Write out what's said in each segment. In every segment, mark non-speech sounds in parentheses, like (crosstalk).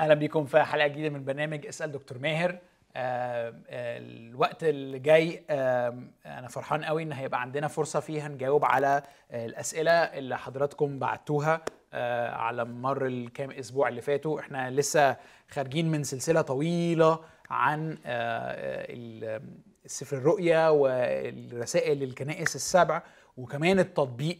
أهلا بيكم في حلقة جديدة من برنامج أسأل دكتور ماهر. آه، آه، الوقت اللي جاي آه، أنا فرحان قوي إن هيبقى عندنا فرصة فيها نجاوب على الأسئلة اللي حضراتكم بعتوها على مر الكام أسبوع اللي فاتوا. إحنا لسه خارجين من سلسلة طويلة عن سفر الرؤيا والرسائل للكنائس السبع وكمان التطبيق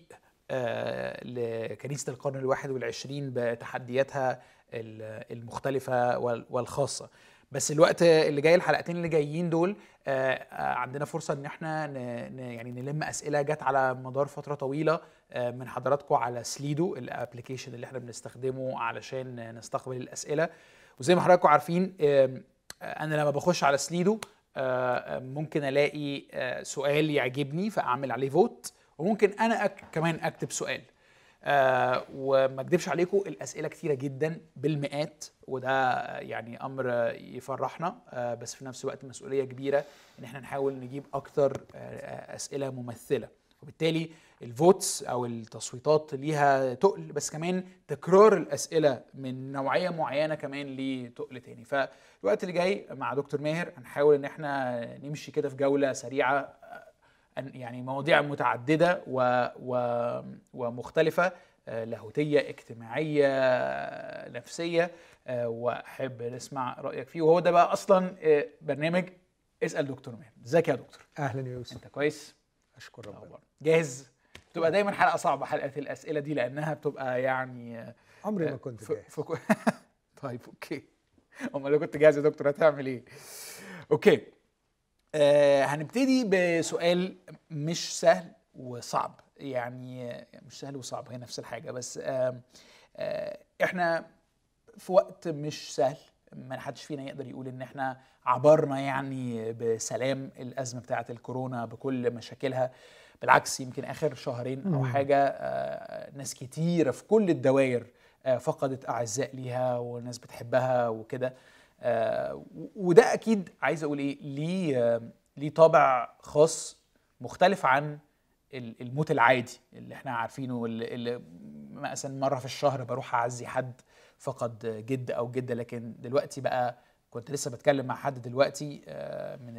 لكنيسة القرن الواحد والعشرين بتحدياتها المختلفة وال- والخاصة. بس الوقت اللي جاي الحلقتين اللي جايين دول آه، آه، عندنا فرصة إن إحنا يعني نلم أسئلة جت على مدار فترة طويلة آه، من حضراتكم على سليدو الابلكيشن اللي إحنا بنستخدمه علشان نستقبل الأسئلة. وزي ما حضراتكم عارفين أنا لما بخش على سليدو ممكن ألاقي سؤال يعجبني فأعمل عليه vote وممكن أنا كمان أكتب سؤال. آه وما اكدبش عليكم الأسئلة كتيرة جدا بالمئات وده يعني أمر يفرحنا آه بس في نفس الوقت مسؤولية كبيرة إن إحنا نحاول نجيب أكتر آه أسئلة ممثلة. وبالتالي ال votes أو التصويتات ليها تقل بس كمان تكرار الأسئلة من نوعية معينة كمان ليه تقل تاني. فالوقت اللي جاي مع دكتور ماهر هنحاول إن إحنا نمشي كده في جولة سريعة أن- يعني مواضيع متعددة و و ومختلفة آه، لاهوتية اجتماعية آه، نفسية آه، وأحب نسمع رأيك فيه. وهو ده بقى أصلا برنامج اسأل دكتور ماهر إزيك يا دكتور؟ أهلا يا يوسف. أنت كويس؟ أشكر ربنا. جاهز؟ بتبقى دايما حلقة صعبة حلقة الأسئلة دي لأنها بتبقى يعني عمري ما كنت ف- جاهز. ف- (laughs) طيب أوكي. أمال لو كنت جاهز يا دكتور هتعمل إيه؟ أوكي. آه هنبتدي بسؤال مش سهل وصعب. يعني مش سهل وصعب هي نفس الحاجة. بس آه آه إحنا في وقت مش سهل ما حدش فينا يقدر يقول إن إحنا عبرنا يعني بسلام الأزمة بتاعة الكورونا بكل مشاكلها. بالعكس يمكن آخر شهرين أو. حاجة آه، ناس كتيرة في كل الدوائر آه، فقدت أعزاء ليها وناس بتحبها وكده. وده أكيد عايز أقول إيه ليه آه، ليه طابع خاص مختلف عن ال- الموت العادي اللي إحنا عارفينه اللي, مثلا مرة في الشهر بروح أعزي حد فقد جد أو جدة. لكن دلوقتي بقى كنت لسه بتكلم مع حد دلوقتي آه، من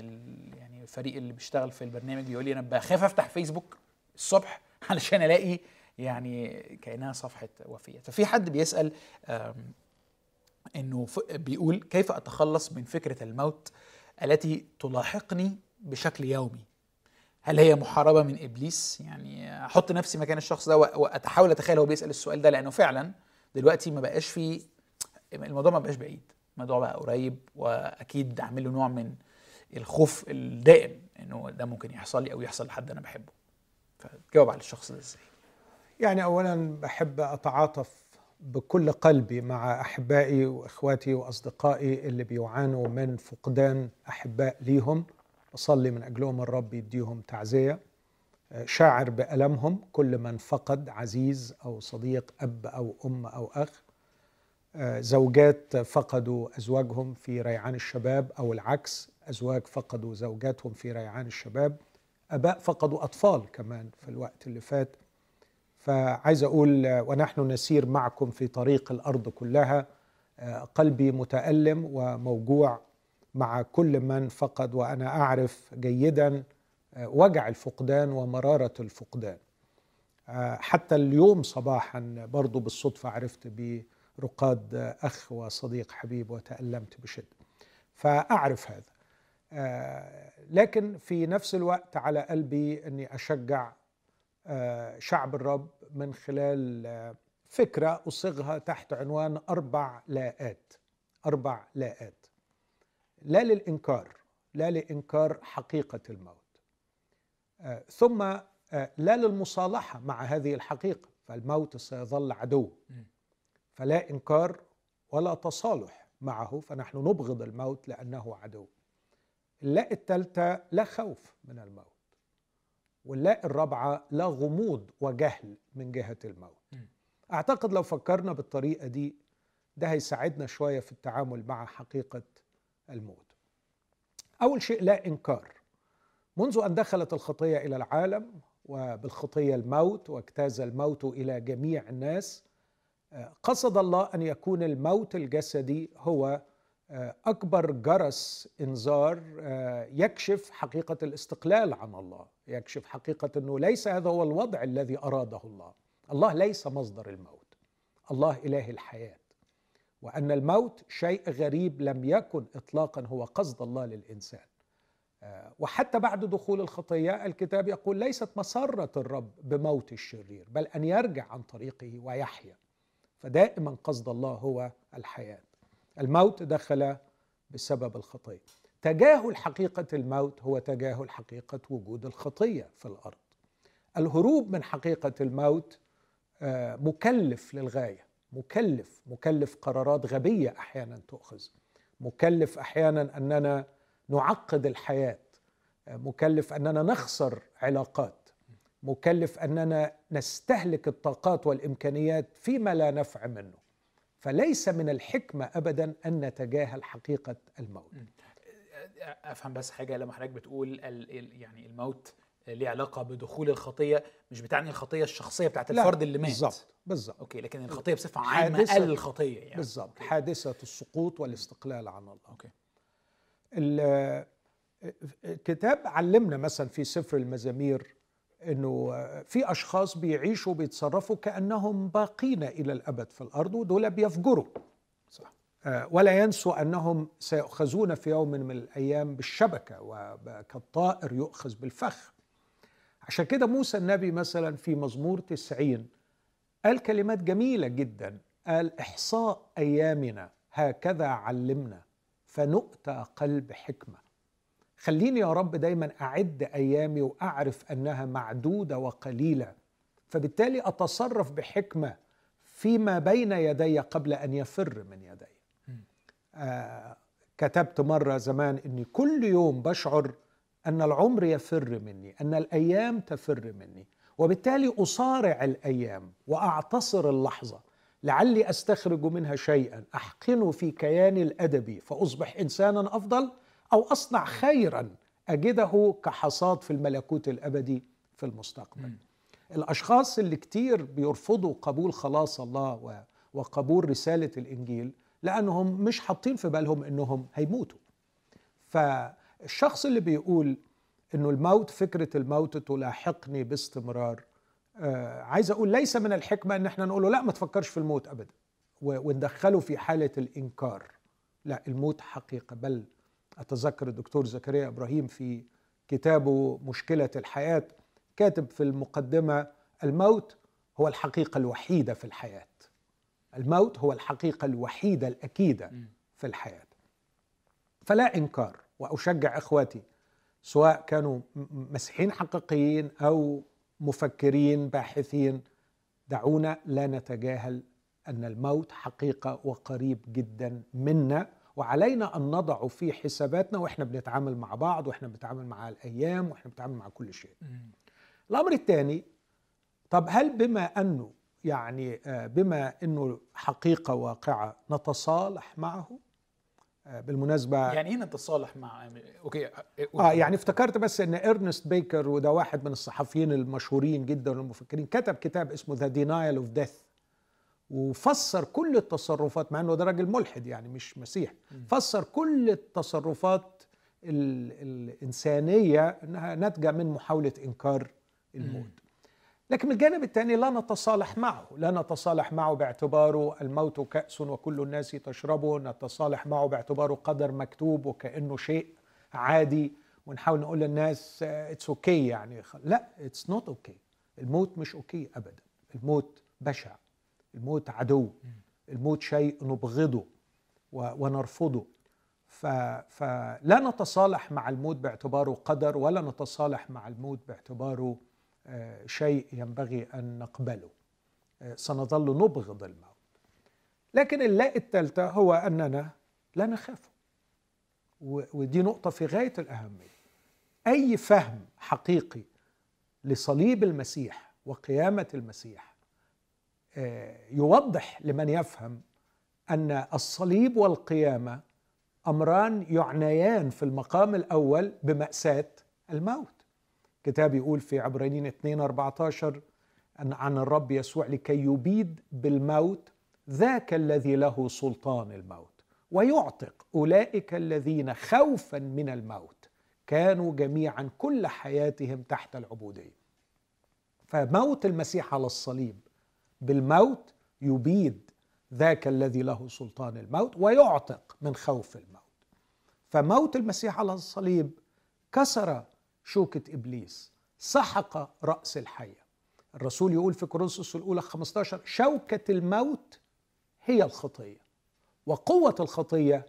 يعني الفريق اللي بيشتغل في البرنامج بيقول لي أنا بخاف أفتح فيسبوك الصبح (laughs) علشان ألاقي يعني كأنها صفحة وفيات ففي حد بيسأل إنه بيقول كيف أتخلص من فكرة الموت التي تلاحقني بشكل يومي؟ هل هي محاربة من إبليس؟ يعني أحط نفسي مكان الشخص ده واحاول أتخيل هو بيسأل السؤال ده لأنه فعلا دلوقتي ما بقاش في الموضوع ما بقاش بعيد. الموضوع بقى قريب وأكيد عامل له نوع من الخوف الدائم إنه ده ممكن يحصل لي أو يحصل لحد أنا بحبه. فجاوب على الشخص ده إزاي؟ يعني اولا بحب أتعاطف بكل قلبي مع أحبائي وإخواتي وأصدقائي اللي بيعانوا من فقدان أحباء ليهم. اصلي من أجلهم الرب يديهم تعزية. شاعر بألمهم كل من فقد عزيز أو صديق أب أو أم أو أخ. زوجات فقدوا أزواجهم في ريعان الشباب أو العكس أزواج فقدوا زوجاتهم في ريعان الشباب. أباء فقدوا أطفال كمان في الوقت اللي فات. فعايز أقول ونحن نسير معكم في طريق الأرض كلها آه، قلبي متألم وموجوع مع كل من فقد وأنا أعرف جيدا آه، وجع الفقدان ومرارة الفقدان. آه، حتى اليوم صباحا برضو بالصدفة عرفت برقاد أخ وصديق حبيب وتألمت بشدة. فأعرف هذا. لكن في نفس الوقت على قلبي أني أشجع شعب الرب من خلال آه، فكرة أصيغها تحت عنوان أربع لاءات. أربع لاءات. لا للإنكار. لا لإنكار حقيقة الموت. آه، ثم آه، لا للمصالحة مع هذه الحقيقة. فالموت سيظل عدو. فلا إنكار ولا تصالح معه. فنحن نبغض الموت لأنه عدو. اللاء الثالثه لا خوف من الموت. واللاء الرابعة لا غموض وجهل من جهة الموت. م. أعتقد لو فكرنا بالطريقة دي ده هيساعدنا شوية في التعامل مع حقيقة الموت. أول شيء لا إنكار. منذ أن دخلت الخطية إلى العالم وبالخطية الموت واجتاز الموت إلى جميع الناس قصد الله أن يكون الموت الجسدي هو أكبر جرس إنذار يكشف حقيقة الاستقلال عن الله يكشف حقيقة إنه ليس هذا هو الوضع الذي أراده الله. الله ليس مصدر الموت الله إله الحياة. وأن الموت شيء غريب لم يكن اطلاقا هو قصد الله للإنسان. وحتى بعد دخول الخطيه الكتاب يقول ليست مسرة الرب بموت الشرير بل أن يرجع عن طريقه ويحيا. فدائما قصد الله هو الحياة. الموت دخل بسبب الخطية. تجاهل حقيقة الموت هو تجاهل حقيقة وجود الخطية في الأرض. الهروب من حقيقة الموت مكلف للغاية. مكلف مكلف قرارات غبية أحيانا تؤخذ. مكلف أحيانا أننا نعقد الحياة. مكلف أننا نخسر علاقات. مكلف أننا نستهلك الطاقات والإمكانيات فيما لا نفع منه. فليس من الحكمة ابدا أن نتجاهل حقيقة الموت. أفهم بس حاجة لما حضرتك بتقول يعني الموت ليه علاقة بدخول الخطية مش بتعني الخطية الشخصية بتاعت الفرد اللي مات. بالظبط بالظبط. okay لكن الخطية بصفة عامة قال الخطية يعني. بالظبط حادثة السقوط والاستقلال عن الله. okay. الكتاب علمنا مثلا في سفر المزامير إنه في أشخاص بيعيشوا بيتصرفوا كأنهم باقين إلى الأبد في الأرض ودول بيفجروا. صح. ولا ينسوا أنهم سيؤخذون في يوم من الأيام بالشبكة وكالطائر يؤخذ بالفخ. عشان كده موسى النبي مثلا في مزمور تسعين قال كلمات جميلة جدا. قال إحصاء أيامنا هكذا علمنا فنؤتى قلب حكمة. خليني يا رب دايما أعد أيامي وأعرف أنها معدودة وقليلة. فبالتالي أتصرف بحكمة فيما بين يدي قبل أن يفر من يدي. آه كتبت مرة زمان أني كل يوم بشعر أن العمر يفر مني أن الأيام تفر مني. وبالتالي أصارع الأيام وأعتصر اللحظة. لعلي أستخرج منها شيئا. احقنه في كياني الادبي فأصبح انسانا أفضل أو أصنع خيرا أجده كحصاد في الملكوت الأبدي في المستقبل. الأشخاص اللي كتير بيرفضوا قبول خلاص الله وقبول رسالة الإنجيل لأنهم مش حاطين في بالهم إنهم هيموتوا. ف الشخص اللي بيقول إنه الموت فكرة الموت تلاحقني باستمرار آه عايز أقول ليس من الحكمة إن إحنا نقول له لا ما تفكرش في الموت ابدا. وندخله في حالة الإنكار. لا الموت حقيقة بل أتذكر الدكتور زكريا إبراهيم في كتابه مشكلة الحياة كاتب في المقدمة الموت هو الحقيقة الوحيدة في الحياة. الموت هو الحقيقة الوحيدة الأكيدة في الحياة. فلا إنكار وأشجع إخواتي سواء كانوا مسيحيين حقيقيين أو مفكرين باحثين دعونا لا نتجاهل أن الموت حقيقة وقريب جدا منا. وعلينا أن نضعه في حساباتنا وإحنا بنتعامل مع بعض وإحنا بنتعامل مع الأيام وإحنا بنتعامل مع كل شيء. الأمر الثاني طب هل بما أنه يعني بما أنه حقيقة واقعة نتصالح معه؟ بالمناسبة يعني إيه نتصالح مع okay آه يعني افتكرت بس إن إرنست بيكر وده واحد من الصحفيين المشهورين جدا والمفكرين كتب كتاب اسمه The Denial of Death وفسر كل التصرفات مع إنه ده راجل ملحد يعني مش مسيح فسر كل التصرفات ال الإنسانية إنها ناتجة من محاولة إنكار الموت. لكن من الجانب الثاني لا نتصالح معه لا نتصالح معه باعتباره الموت كأس وكل الناس تشربه نتصالح معه باعتباره قدر مكتوب وكأنه شيء عادي ونحاول نقول للناس it's okay يعني لا it's not okay الموت مش okay ابدا. الموت بشع. الموت عدو الموت شيء نبغضه ونرفضه. فلا نتصالح مع الموت باعتباره قدر ولا نتصالح مع الموت باعتباره شيء ينبغي أن نقبله. سنظل نبغض الموت. لكن اللاء الثالثه هو أننا لا نخافه ودي نقطة في غاية الأهمية. أي فهم حقيقي لصليب المسيح وقيامة المسيح يوضح لمن يفهم أن الصليب والقيامة أمران يعنيان في المقام الأول بمأساة الموت. كتاب يقول في عبرانيين 2 14 أن عن الرب يسوع لكي يبيد بالموت ذاك الذي له سلطان الموت ويعتق أولئك الذين خوفا من الموت كانوا جميعا كل حياتهم تحت العبودية. فموت المسيح على الصليب بالموت يبيد ذاك الذي له سلطان الموت ويعتق من خوف الموت. فموت المسيح على الصليب كسر شوكة إبليس سحق رأس الحية. الرسول يقول في كورنثوس الأولى 15 شوكة الموت هي الخطية وقوة الخطية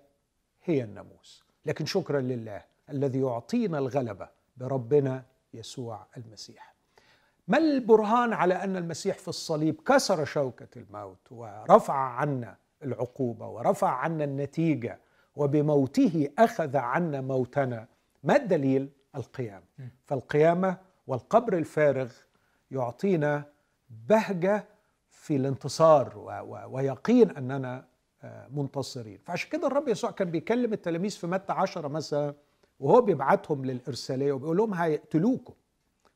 هي الناموس. لكن شكرا لله الذي يعطينا الغلبة بربنا يسوع المسيح. ما البرهان على أن المسيح في الصليب كسر شوكة الموت ورفع عنا العقوبة ورفع عنا النتيجة وبموته أخذ عنا موتنا؟ ما الدليل؟ القيامة. فالقيامة والقبر الفارغ يعطينا بهجة في الانتصار ويقين أننا آه، منتصرين. فعشان كده الرب يسوع كان بيكلم التلاميذ في متى عشرة مثلا وهو بيبعتهم للإرسالية وبيقول لهم هيقتلوكم.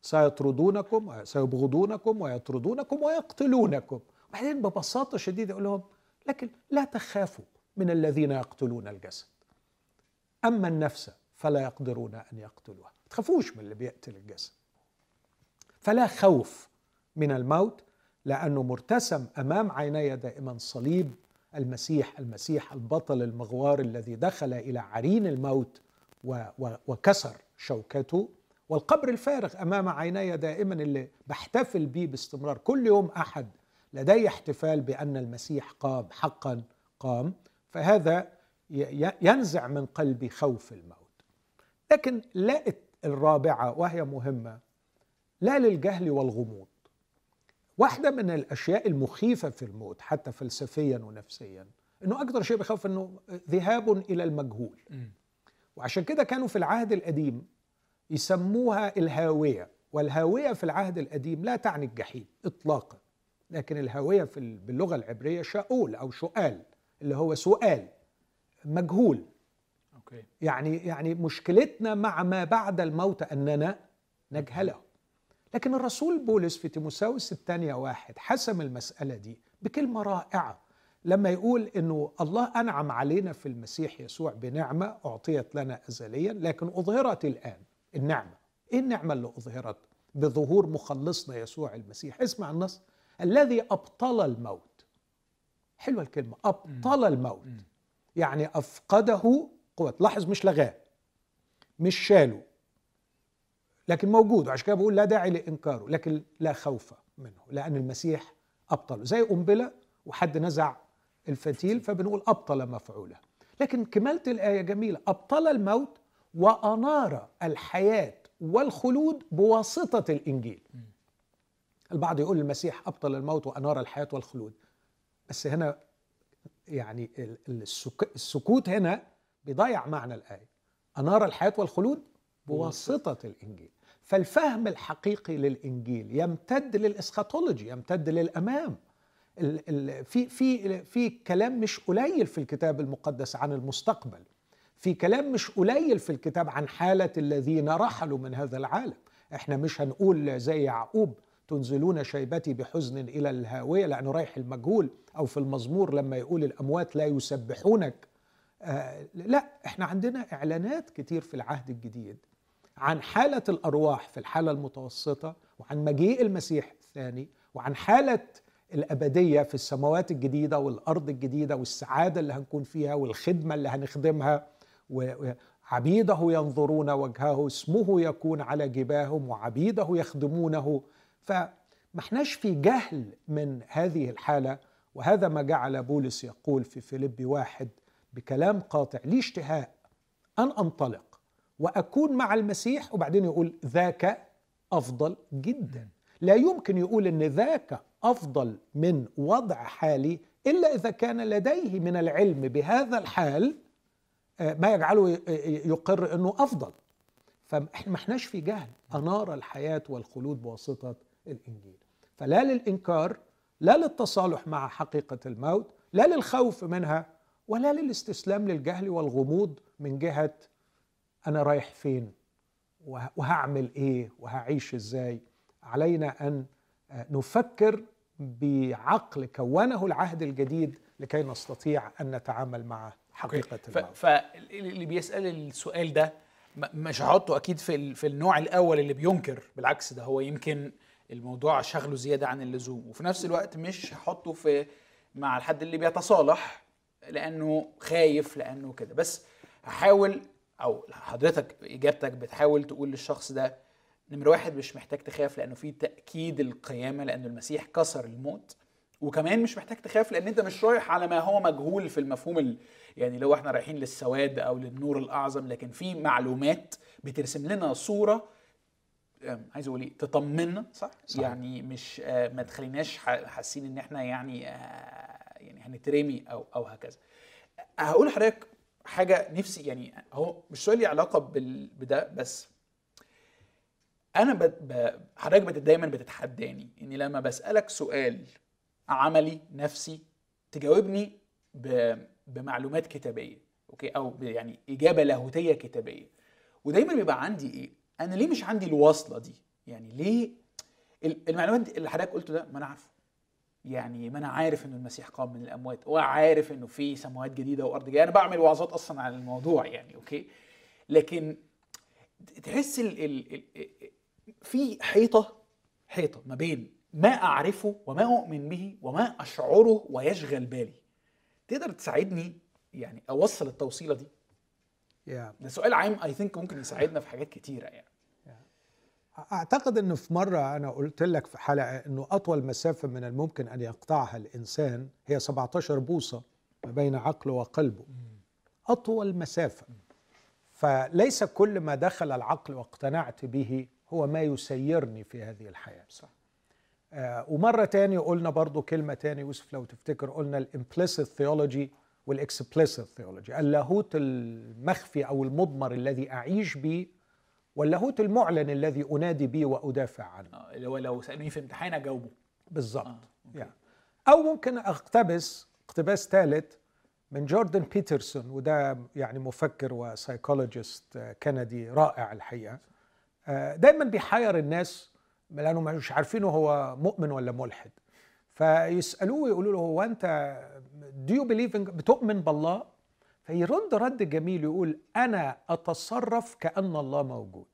سيطردونكم وسيبغضونكم ويطردونكم ويقتلونكم. وبعدين ببساطة شديدة يقول لهم لكن لا تخافوا من الذين يقتلون الجسد. أما النفس فلا يقدرون أن يقتلوها. تخافوش من اللي بيقتل الجسد. فلا خوف من الموت لأنه مرتسم أمام عيني دائما صليب المسيح المسيح البطل المغوار الذي دخل إلى عرين الموت وكسر شوكته. والقبر الفارغ أمام عيني دائما اللي بحتفل به باستمرار. كل يوم أحد لدي احتفال بأن المسيح قام حقا قام. فهذا ينزع من قلبي خوف الموت. لكن لا الرابعة وهي مهمة لا للجهل والغموض. واحدة من الأشياء المخيفة في الموت حتى فلسفيا ونفسيا إنه أكثر شيء بخوف إنه ذهاب إلى المجهول. وعشان كده كانوا في العهد القديم يسموها الهاوية والهاوية في العهد القديم لا تعني الجحيم إطلاقا لكن الهاوية في باللغة العبرية شاؤول أو شؤال اللي هو سؤال مجهول. أوكي. يعني يعني مشكلتنا مع ما بعد الموت أننا نجهله. لكن الرسول بولس في تيموساوس الثانية واحد حسم المسألة دي بكلمة رائعة لما يقول إنه الله أنعم علينا في المسيح يسوع بنعمة أعطيت لنا ازليا لكن أظهرت الآن النعمة. إيه النعمة اللي أظهرت؟ بظهور مخلصنا يسوع المسيح. اسمع النص. الذي أبطل الموت. حلوة الكلمة. أبطل الموت. يعني أفقده قوة. لاحظ مش لغاه. مش شاله. لكن موجود. عشان كده بقول لا داعي لإنكاره. لكن لا خوف منه. لأن المسيح أبطله. زي قنبلة وحد نزع الفتيل. فبنقول أبطل مفعوله. لكن كمالة الآية جميلة. أبطل الموت وأنار الحياة والخلود بواسطة الإنجيل. البعض يقول المسيح أبطل الموت وأنار الحياة والخلود. بس هنا يعني السكوت هنا بيضيع معنى الآية. أنار الحياة والخلود بواسطة الإنجيل. فالفهم الحقيقي للإنجيل يمتد للاسخاتولوجي يمتد للأمام. في في في كلام مش قليل في الكتاب المقدس عن المستقبل. في كلام مش قليل في الكتاب عن حالة الذين رحلوا من هذا العالم. إحنا مش هنقول زي يعقوب تنزلون شيبتي بحزن إلى الهاوية لأنه رايح المجهول أو في المزمور لما يقول الأموات لا يسبحونك. آه لا إحنا عندنا إعلانات كتير في العهد الجديد عن حالة الأرواح في الحالة المتوسطة وعن مجيء المسيح الثاني وعن حالة الأبدية في السماوات الجديدة والأرض الجديدة والسعادة اللي هنكون فيها والخدمة اللي هنخدمها. وعبيده ينظرون وجهه اسمه يكون على جباههم وعبيده يخدمونه. فما احناش في جهل من هذه الحالة وهذا ما جعل بولس يقول في فيليب واحد بكلام قاطع لي اشتهاء أن أنطلق وأكون مع المسيح. وبعدين يقول ذاك أفضل جدا. لا يمكن يقول أن ذاك أفضل من وضع حالي إلا إذا كان لديه من العلم بهذا الحال ما يجعله يقر إنه أفضل. فاحنا ما إحناش في جهل. أنار الحياة والخلود بواسطة الإنجيل. فلا للإنكار لا للتصالح مع حقيقة الموت لا للخوف منها ولا للاستسلام للجهل والغموض من جهة أنا رايح فين وهعمل إيه وهعيش إزاي. علينا أن نفكر بعقل كونه العهد الجديد لكي نستطيع أن نتعامل مع حقيقة فاللي بيسأل السؤال ده مش هحطه أكيد في في النوع الأول اللي بينكر بالعكس ده هو يمكن الموضوع شغله زيادة عن اللزوم. وفي نفس الوقت مش هحطه في مع الحد اللي بيتصالح لأنه خايف لأنه كده. بس هحاول أو حضرتك إجابتك بتحاول تقول للشخص ده نمرة واحد مش محتاج تخاف لأنه في تأكيد القيامة لأنه المسيح كسر الموت. وكمان مش محتاج تخاف لأن أنت مش رايح على ما هو مجهول في المفهوم ال... يعني لو إحنا رايحين للسواد أو للنور الاعظم لكن في معلومات بترسم لنا صورة عايز أقول إيه تطمنا صح؟, صحيح. يعني مش آه، ما تخليناش حاسين إن إحنا يعني آه، يعني هنترمي أو أو هكذا هقول لحضرتك حاجة نفسي يعني هو مش سؤال لي علاقة. بده بس أنا ب... ب... حضرتك بت... دايما بتتحداني إني لما بسألك سؤال عملي نفسي تجاوبني ب... بمعلومات كتابية okay؟ أو. يعني إجابة لاهوتية كتابية. ودايما بيبقى عندي إيه؟ أنا ليه مش عندي الواصله دي؟ يعني ليه ال- المعلومات اللي حضرتك قلته ده ما أنا عارفه. يعني ما أنا عارف ان المسيح قام من الأموات وعارف إنه في سماوات جديدة وأرض جديدة. أنا بعمل وعظات أصلا عن الموضوع يعني okay؟ لكن تحس ال ال ال في حيطة حيطة ما بين ما أعرفه وما أؤمن به وما أشعره ويشغل بالي. تقدر تساعدني يعني أوصل التوصيلة دي؟ يا ده سؤال عام اي ثينك ممكن يساعدنا في حاجات كتيرة يعني. أعتقد إنه في مرة أنا قلت لك في حلقة إنه أطول مسافة من الممكن أن يقطعها الإنسان هي 17 بوصة ما بين عقله وقلبه. أطول مسافة. فليس كل ما دخل العقل واقتنعت به هو ما يسيرني في هذه الحياة. صح. آه ومرة تاني قلنا برضو كلمة تاني يوسف لو تفتكر قلنا ال implicit theology وال explicit theology اللاهوت المخفي أو المضمر الذي أعيش به واللاهوت المعلن الذي أنادي به وأدافع عنه. آه، اللي هو لو سألوني في امتحان أجاوبه. بالضبط. آه،. يعني. أو ممكن أقتبس اقتباس ثالث من جوردن بيترسون وده يعني مفكر و psychologist كندي رائع الحقيقة. آه، دايما بيحير الناس لانهم مش عارفينه هو مؤمن ولا ملحد. فيسألوه يقولوا له هو أنت do you believe in بتؤمن بالله؟ فيرد رد جميل يقول أنا أتصرف كأن الله موجود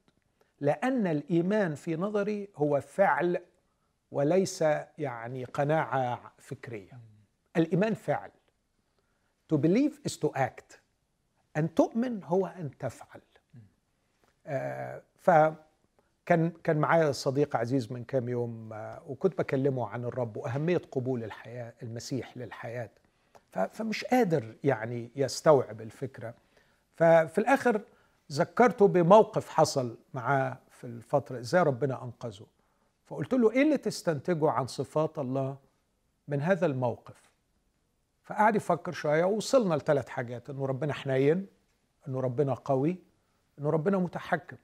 لأن الإيمان في نظري هو فعل وليس يعني قناعة فكرية. الإيمان فعل. To believe is to act. أن تؤمن هو أن تفعل. آه فكان كان معايا صديق عزيز من كام يوم آه وكنت بكلمه عن الرب وأهمية قبول الحياة المسيح للحياة. فمش قادر يعني يستوعب الفكرة. ففي الآخر ذكرته بموقف حصل معاه في الفترة إزاي ربنا أنقذه. فقلت له إيه اللي تستنتجه عن صفات الله من هذا الموقف؟ فقعد يفكر شوية ووصلنا لثلاث حاجات إنه ربنا حنين إنه ربنا قوي إنه ربنا متحكم.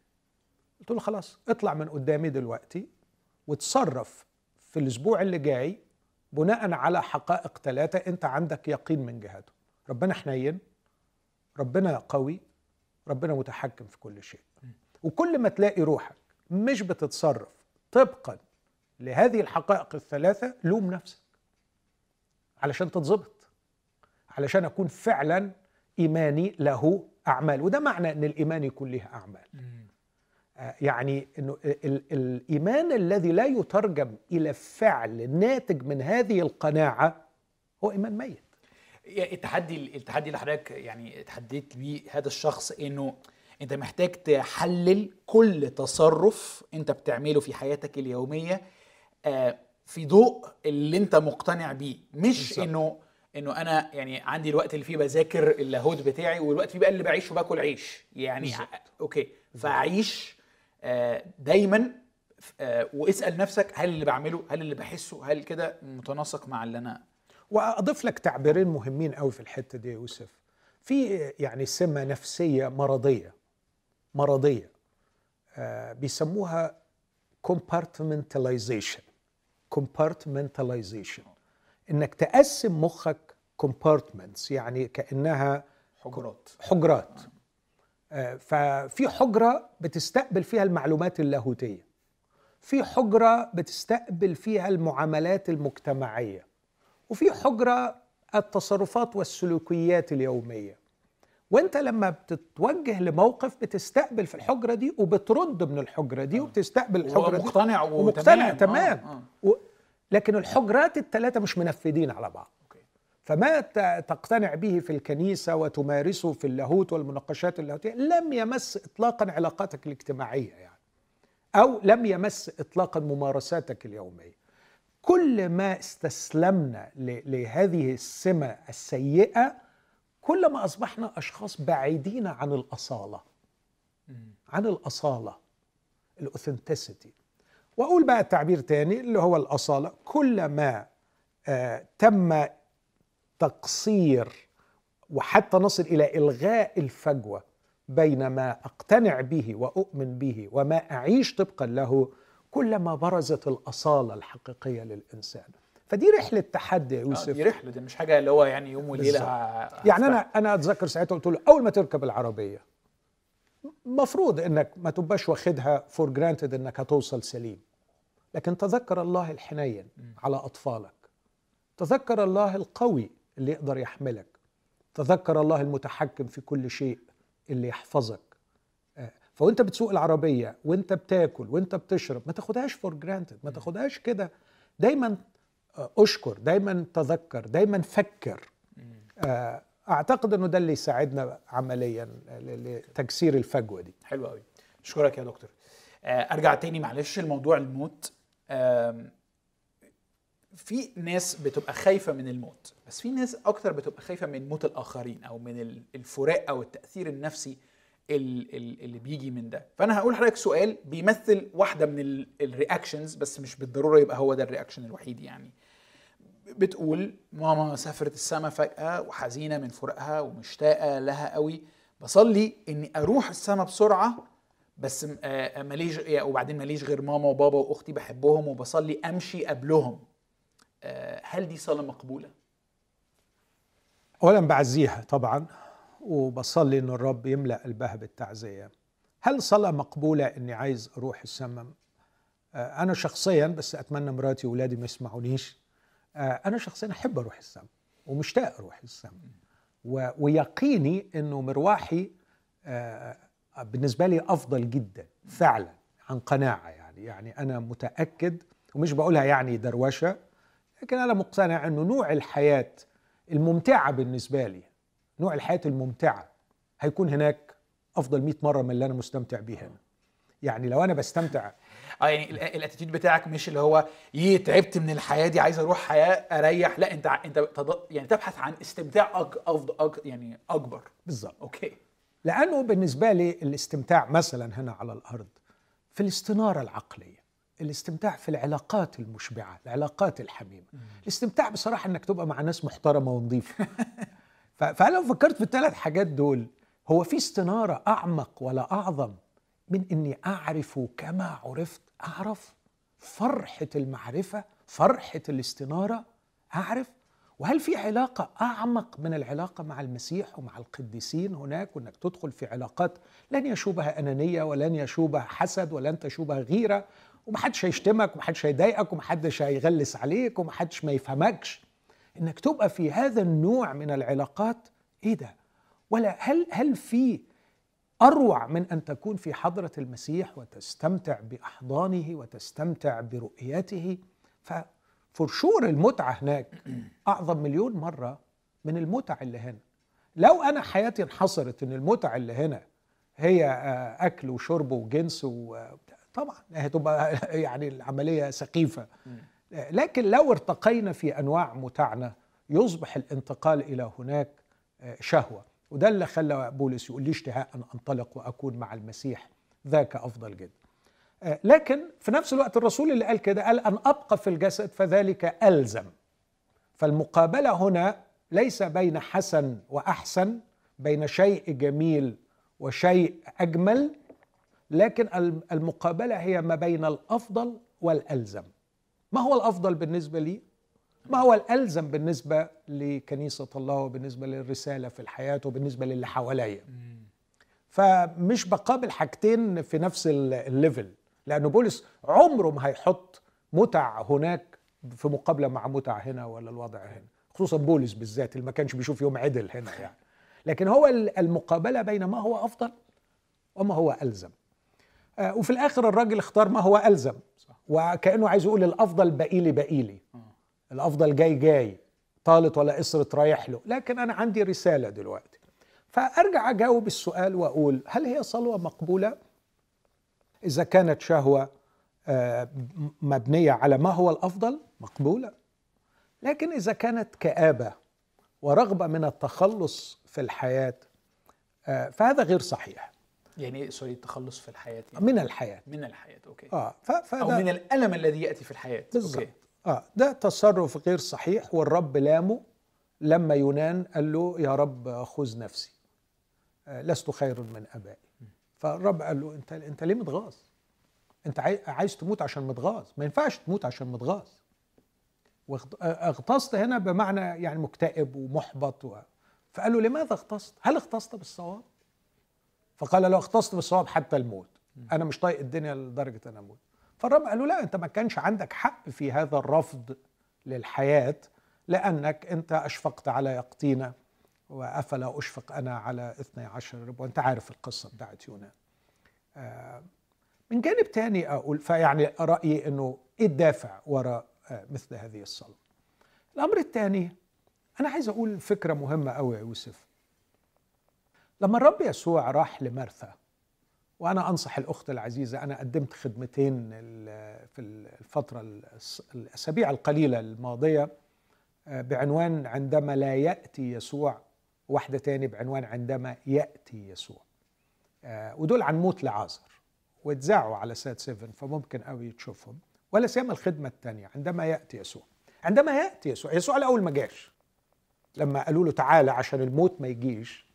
قلت له خلاص اطلع من قدامي دلوقتي وتصرف في الأسبوع اللي جاي بناء على حقائق ثلاثة أنت عندك يقين من جهته ربنا حنين ربنا قوي ربنا متحكم في كل شيء. وكل ما تلاقي روحك مش بتتصرف طبقا لهذه الحقائق الثلاثة لوم نفسك. علشان تتظبط. علشان أكون فعلا إيماني له أعمال. وده معنى إن الإيمان يكون له اعمال يعني إنه ال- ال- الإيمان الذي لا يترجم إلى فعل ناتج من هذه القناعة هو إيمان ميت التحدي التحدي اللي حضرتك يعني تحديت بيه هذا الشخص إنه أنت محتاج تحلل كل تصرف أنت بتعمله في حياتك اليومية آه، في ضوء اللي أنت مقتنع بيه مش. إنه إنه أنا يعني عندي الوقت اللي فيه بذاكر اللاهوت بتاعي والوقت فيه بقى اللي بعيش وباكل عيش يعني بالظبط. أوكي فاعيش دايما آه، واسأل نفسك هل اللي بعمله هل اللي بحسه هل كده متناسق مع اللي أنا وأضيف لك تعبيرين مهمين قوي في الحتة دي يا يوسف. في يعني سمة نفسية مرضية مرضية آه بيسموها compartmentalization compartmentalization. إنك تقسم مخك compartments يعني كأنها حجرات. حجرات. آه، ففي حجرة بتستقبل فيها المعلومات اللاهوتية في حجرة بتستقبل فيها المعاملات المجتمعية وفي حجرة التصرفات والسلوكيات اليومية وانت لما بتتوجه لموقف بتستقبل في الحجرة دي وبترد من الحجرة دي وبتستقبل الحجرة دي مقتنع ومقتنع وتمام. تمام آه، آه. لكن الحجرات الثلاثه مش منفذين على بعض. فما تقتنع به في الكنيسة وتمارسه في اللاهوت والمناقشات اللاهوتية؟ لم يمس إطلاقا علاقاتك الاجتماعية يعني أو لم يمس إطلاقا ممارساتك اليومية. كل ما استسلمنا لهذه السمة السيئة كلما أصبحنا أشخاص بعيدين عن الأصالة. عن الأصالة. الأوثنتسيتي. وأقول بقى تعبير تاني اللي هو الأصالة. كلما آه تم تقصير وحتى نصل إلى إلغاء الفجوة بين ما أقتنع به وأؤمن به وما أعيش طبقا له كلما برزت الأصالة الحقيقية للإنسان. فدي رحلة تحدي يا آه، يوسف. دي رحلة دي مش حاجة اللي هو يعني يوم وليلة يعني. أنا أنا أتذكر ساعتها قلت له أول ما تركب العربية مفروض إنك ما تبقاش واخدها for granted إنك هتوصل سليم. لكن تذكر الله الحنين على أطفالك. تذكر الله القوي اللي يقدر يحملك. تذكر الله المتحكم في كل شيء اللي يحفظك. آه، فوانت بتسوق العربية وانت بتاكل وانت بتشرب ما تاخدهاش for granted ما تاخدهاش كده. دايما آه، أشكر دايما تذكر دايما فكر. آه، أعتقد إنه ده اللي يساعدنا عمليا لتكسير الفجوة دي. حلو قوي أشكرك يا دكتور. أرجع تاني معلش لموضوع الموت. في ناس بتبقى خايفة من الموت بس في ناس أكتر بتبقى خايفة من موت الآخرين أو من ال- الفراق أو التأثير النفسي ال- ال- اللي بيجي من ده. فأنا هقول لحضرتك سؤال بيمثل واحدة من ال reactions بس مش بالضرورة يبقى هو ده ال reaction الوحيد يعني. بتقول ماما سافرت السما فجأة وحزينة من فراقها ومشتاقة لها قوي بصلي إني أروح السما بسرعة بس آه، ماليش وبعدين ماليش غير ماما وبابا وأختي بحبهم وبصلي أمشي قبلهم. هل دي صلاة مقبولة؟ اولا بعزيها طبعا وبصلي ان الرب يملأ قلبها بالتعزيه هل صلاة مقبولة إني عايز أروح السماء؟ آه، أنا شخصيا بس أتمنى مراتي واولادي ما يسمعونيش. آه، أنا شخصيا أحب أروح السماء ومشتاق أروح السماء. و- ويقيني إنه مروحي آه، بالنسبة لي أفضل جدا فعلا عن قناعة يعني. يعني أنا متأكد ومش بقولها يعني دروشة لكن أنا مقتنع إنه نوع الحياة الممتعة بالنسبة لي نوع الحياة الممتعة هيكون هناك أفضل 100 مرة من اللي أنا مستمتع بيه هنا يعني لو أنا بستمتع آه يعني ال- ال attitude بتاعك مش اللي هو يه تعبت من الحياة دي عايز أروح حياة أريح. لا أنت أنت يعني تبحث عن استمتاع أك أفضل أك يعني أكبر. بالظبط okay. لأنه بالنسبة لي الاستمتاع مثلا هنا على الأرض في الاستناره العقلية. الاستمتاع في العلاقات المشبعة العلاقات الحميمة. الاستمتاع بصراحة إنك تبقى مع ناس محترمة ونظيفة. (laughs) ف- فأنا لو فكرت في الثلاث حاجات دول هو في استنارة أعمق ولا أعظم من إني أعرف كما عرفت أعرف فرحة المعرفة فرحة الاستنارة أعرف؟ وهل في علاقة أعمق من العلاقة مع المسيح ومع القديسين هناك وإنك تدخل في علاقات لن يشوبها أنانية ولن يشوبها حسد ولن تشوبها غيرة ومحدش هيشتمك ومحدش هيضايقك ومحدش هيغلس عليك ومحدش ما يفهمكش. إنك تبقى في هذا النوع من العلاقات إيه ده؟ ولا هل هل في أروع من أن تكون في حضرة المسيح وتستمتع بأحضانه وتستمتع برؤيته؟ ففرشور المتعة هناك أعظم مليون مرة من المتع اللي هنا. لو أنا حياتي انحصرت إن المتع اللي هنا هي آه، أكل وشرب وجنس وطبعا هتبقى (laughs) يعني العملية سخيفه لكن لو ارتقينا في أنواع متعنا يصبح الانتقال إلى هناك آه، شهوة. وده اللي خلى بولس يقول لي اشتهاء أن أنطلق وأكون مع المسيح؟ ذاك أفضل جدا. آه، لكن في نفس الوقت الرسول اللي قال كده قال أن أبقى في الجسد فذلك ألزم. فالمقابلة هنا ليس بين حسن وأحسن بين شيء جميل وشيء أجمل لكن الم- المقابلة هي ما بين الأفضل والألزم. ما هو الأفضل بالنسبة لي؟ ما هو الألزم بالنسبة لكنيسة الله وبالنسبة للرسالة في الحياة وبالنسبة للي حواليا. فمش بقابل حاجتين في نفس ال- الليفل. لأن بولس عمره ما هيحط متع هناك في مقابلة مع متع هنا ولا الوضع هنا. خصوصا بولس بالذات اللي ما كانش بيشوف يوم عدل هنا يعني. لكن هو المقابلة بين ما هو أفضل وما هو ألزم. آه، وفي الآخر الراجل اختار ما هو ألزم وكأنه عايز يقول الأفضل بقيلي بقيلي. الأفضل جاي جاي طالت ولا قصرت رايح له. لكن أنا عندي رسالة دلوقتي. فأرجع أجاوب السؤال وأقول هل هي صلوة مقبولة؟ إذا كانت شهوة آه، مبنية على ما هو الأفضل مقبولة. لكن إذا كانت كآبة ورغبة من التخلص في الحياة آه، فهذا غير صحيح. يعني sorry التخلص في الحياة يعني. من الحياة. من الحياة okay. آه أو من الألم الذي يأتي في الحياة بالضبط آه ده تصرف غير صحيح والرب لامه لما يونان قال له يا رب خذ نفسي. آه لست خير من أبائي. فالرب قال له أنت أنت ليه متغاظ؟ أنت عايز تموت عشان متغاظ. ما ينفعش تموت عشان متغاظ. واغتصت هنا بمعنى يعني مكتئب ومحبط و... فقال له لماذا اغتصت؟ هل اغتصت بالصواب؟ فقال لو اغتصت بالصواب حتى الموت. أنا مش طايق الدنيا لدرجة ان أموت. فالرب قال له لا أنت ما كانش عندك حق في هذا الرفض للحياة لأنك أنت أشفقت على يقطينة وأفلا أشفق أنا على اثني عشر رب. وأنت عارف القصة بتاعت يونان آه، من جانب تاني أقول فيعني رأيي إنه إيه الدافع وراء آه، مثل هذه الصلاة؟ الأمر الثاني أنا عايز أقول فكرة مهمة قوي يا يوسف. لما الرب يسوع راح لمرثا وأنا أنصح الأخت العزيزة أنا قدمت خدمتين في الفترة الأسابيع القليلة الماضية آه، بعنوان عندما لا يأتي يسوع واحدة تاني بعنوان عندما يأتي يسوع آه، ودول عن موت لعازر واتذاعوا على سات 7 فممكن قوي تشوفهم. ولا سيما الخدمة الثانية عندما يأتي يسوع عندما يأتي يسوع يسوع الأول ما جاش. لما قالوا له تعالى عشان الموت ما يجيش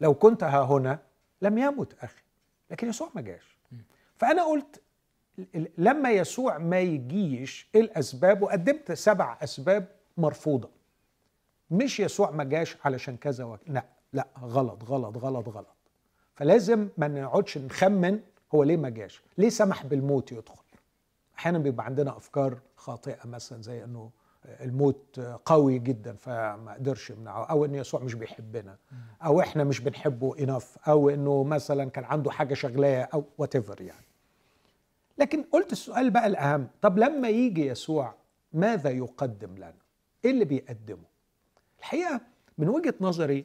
لو كنت ها هنا لم يمت أخي لكن يسوع ما جاش. فأنا قلت لما يسوع ما يجيش إيه الأسباب وقدمت سبع أسباب مرفوضة. مش يسوع ما جاش علشان كذا و... لا لا غلط غلط غلط غلط. فلازم ما نقعدش نخمن هو ليه ما جاش. ليه سمح بالموت يدخل؟ أحيانا بيبقى عندنا أفكار خاطئة مثلا زي إنه الموت قوي جدا فما قدرش يمنعه. أو ان يسوع مش بيحبنا. أو إحنا مش بنحبه انف أو إنه مثلا كان عنده حاجة شغلاه أو وات يعني. لكن قلت السؤال بقى الأهم. طب لما يجي يسوع ماذا يقدم لنا؟ إيه اللي بيقدمه؟ الحقيقة من وجهة نظري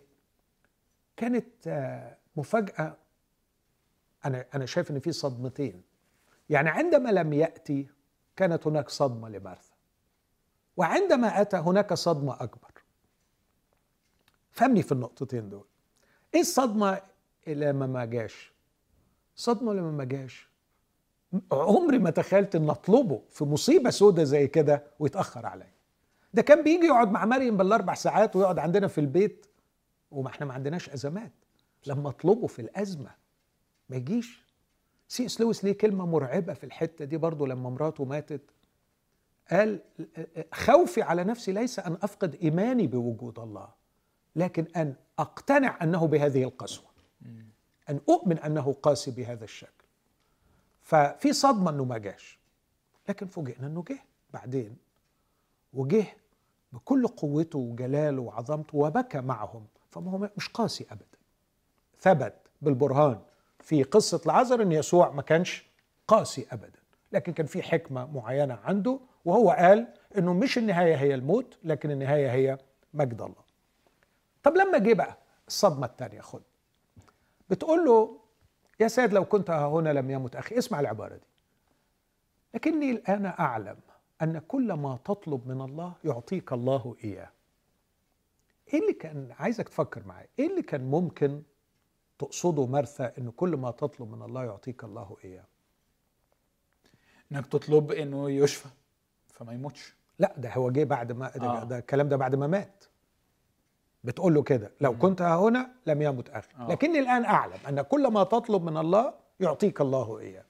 كانت آه، مفاجأة. أنا أنا شايف إن في صدمتين. يعني عندما لم يأتي كانت هناك صدمة لمارثا وعندما أتى هناك صدمة أكبر. فهمني في النقطتين دول. إيه الصدمة لما ما جاش؟ صدمة لما ما جاش. عمري ما تخيلت إن أطلبه في مصيبة سودة زي كده ويتأخر عليا. ده كان بيجي يقعد مع مريم بالأربع ساعات ويقعد عندنا في البيت وما إحنا ما عندناش أزمات. لما أطلبه في الأزمة ما يجيش. C.S. Lewis ليه كلمة مرعبة في الحتة دي برضه لما مراته ماتت. قال خوفي على نفسي ليس أن أفقد إيماني بوجود الله لكن أن أقتنع أنه بهذه القسوة أن أؤمن أنه قاسي بهذا الشكل. ففي صدمة إنه ما جاش. لكن فوجئنا إنه جه بعدين وجه بكل قوته وجلاله وعظمته وبكى معهم. فما هو مش قاسي ابدا. ثبت بالبرهان في قصة العذر إن يسوع ما كانش قاسي ابدا لكن كان في حكمة معينة عنده وهو قال إنه مش النهاية هي الموت لكن النهاية هي مجد الله. طب لما جه بقى الصدمة الثانية خد. بتقول له يا سيد لو كنت هنا لم يمت أخي. اسمع العبارة دي. لكني الآن أعلم أن كل ما تطلب من الله يعطيك الله إياه. إيه اللي كان عايزك تفكر معايا إيه اللي كان ممكن تقصده مرثى إن كل ما تطلب من الله يعطيك الله إياه؟ إنك تطلب إنه يشفى. فما يموتش. لا ده هو جه بعد ما ده, آه. ده الكلام ده بعد ما مات. بتقول له كده لو كنت هنا لم يمت أخي. آه. لكني الآن أعلم أن كل ما تطلب من الله يعطيك الله إياه.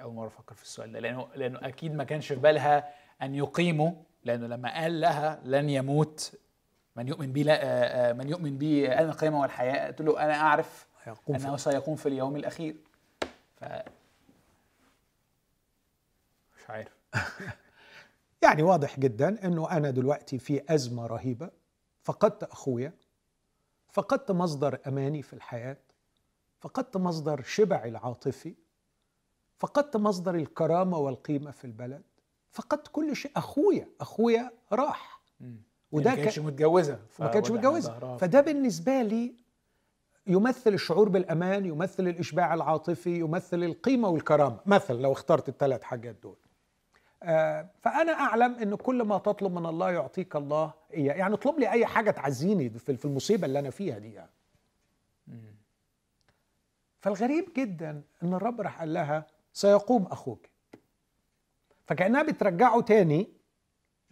أول مرة أفكر في السؤال ده لأنه لأنه أكيد ما كانش في بالها أن يقيموا لأنه لما قال لها لن يموت من يؤمن بي لا آه، آه، من يؤمن بي أنا القيامة والحياة قلت له أنا أعرف أنه سيقوم في اليوم الأخير. ف مش عارف. (laughs) يعني واضح جدا إنه أنا دلوقتي في أزمة رهيبة. فقدت أخويا. فقدت مصدر أماني في الحياة. فقدت مصدر شبعي العاطفي. فقدت مصدر الكرامة والقيمة في البلد. فقدت كل شيء. أخويا. أخويا راح. وده ما كانتش متجوزة. ما كانتش متجوزة. فده بالنسبة لي يمثل الشعور بالأمان يمثل الإشباع العاطفي يمثل القيمة والكرامة. مثلا لو اخترت الثلاث حاجات دول. فأنا أعلم إن كل ما تطلب من الله يعطيك الله إياه. يعني اطلب لي أي حاجة تعزيني في المصيبة اللي أنا فيها دي يعني. فالغريب جدا إن الرب راح قال لها سيقوم أخوك. فكأنها بترجعه تاني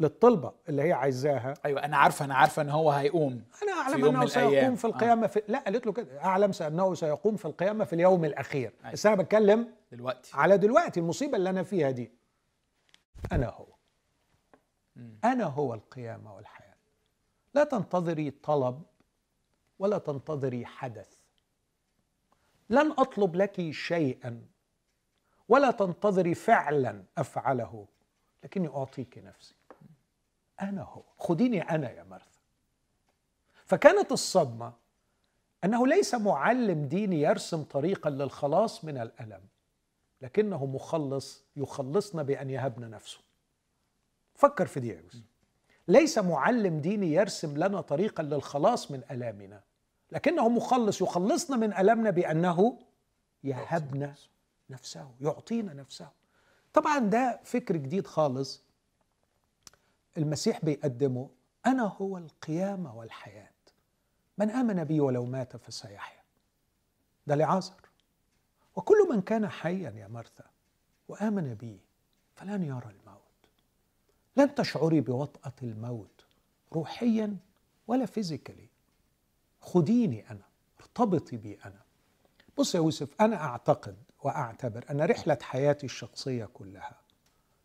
للطلبة اللي هي عايزاها. أيوه أنا عارفة أنا عارفة إن هو هيقوم أنا أعلم إنه سيقوم في القيامه آه. في لا قالت له كده أعلم انه سيقوم في القيامة في اليوم الأخير. أيوة. بس أنا بتكلم دلوقتي. على دلوقتي المصيبة اللي أنا فيها دي. أنا هو. أنا هو القيامة والحياة. لا تنتظري طلب ولا تنتظري حدث. لن أطلب لك شيئا ولا تنتظري فعلا أفعله لكني أعطيك نفسي. أنا هو. خديني أنا يا مرثا. فكانت الصدمة أنه ليس معلم ديني يرسم طريقا للخلاص من الألم. لكنه مخلص يخلصنا بأن يهبنا نفسه. فكر في دي يا يوسف ليس معلم ديني يرسم لنا طريقا للخلاص من ألامنا. لكنه مخلص يخلصنا من ألمنا بأنه يهبنا نفسه يعطينا نفسه. طبعا ده فكر جديد خالص المسيح بيقدمه. أنا هو القيامة والحياة. من آمن بي ولو مات فسيحيا. ده لعازر وكل من كان حيا يا مرثا وآمن بي فلن يرى الموت. لن تشعري بوطأة الموت روحيا ولا فيزيكالي. خديني أنا ارتبطي بي أنا. بص يا يوسف أنا أعتقد وأعتبر أن رحلة حياتي الشخصية كلها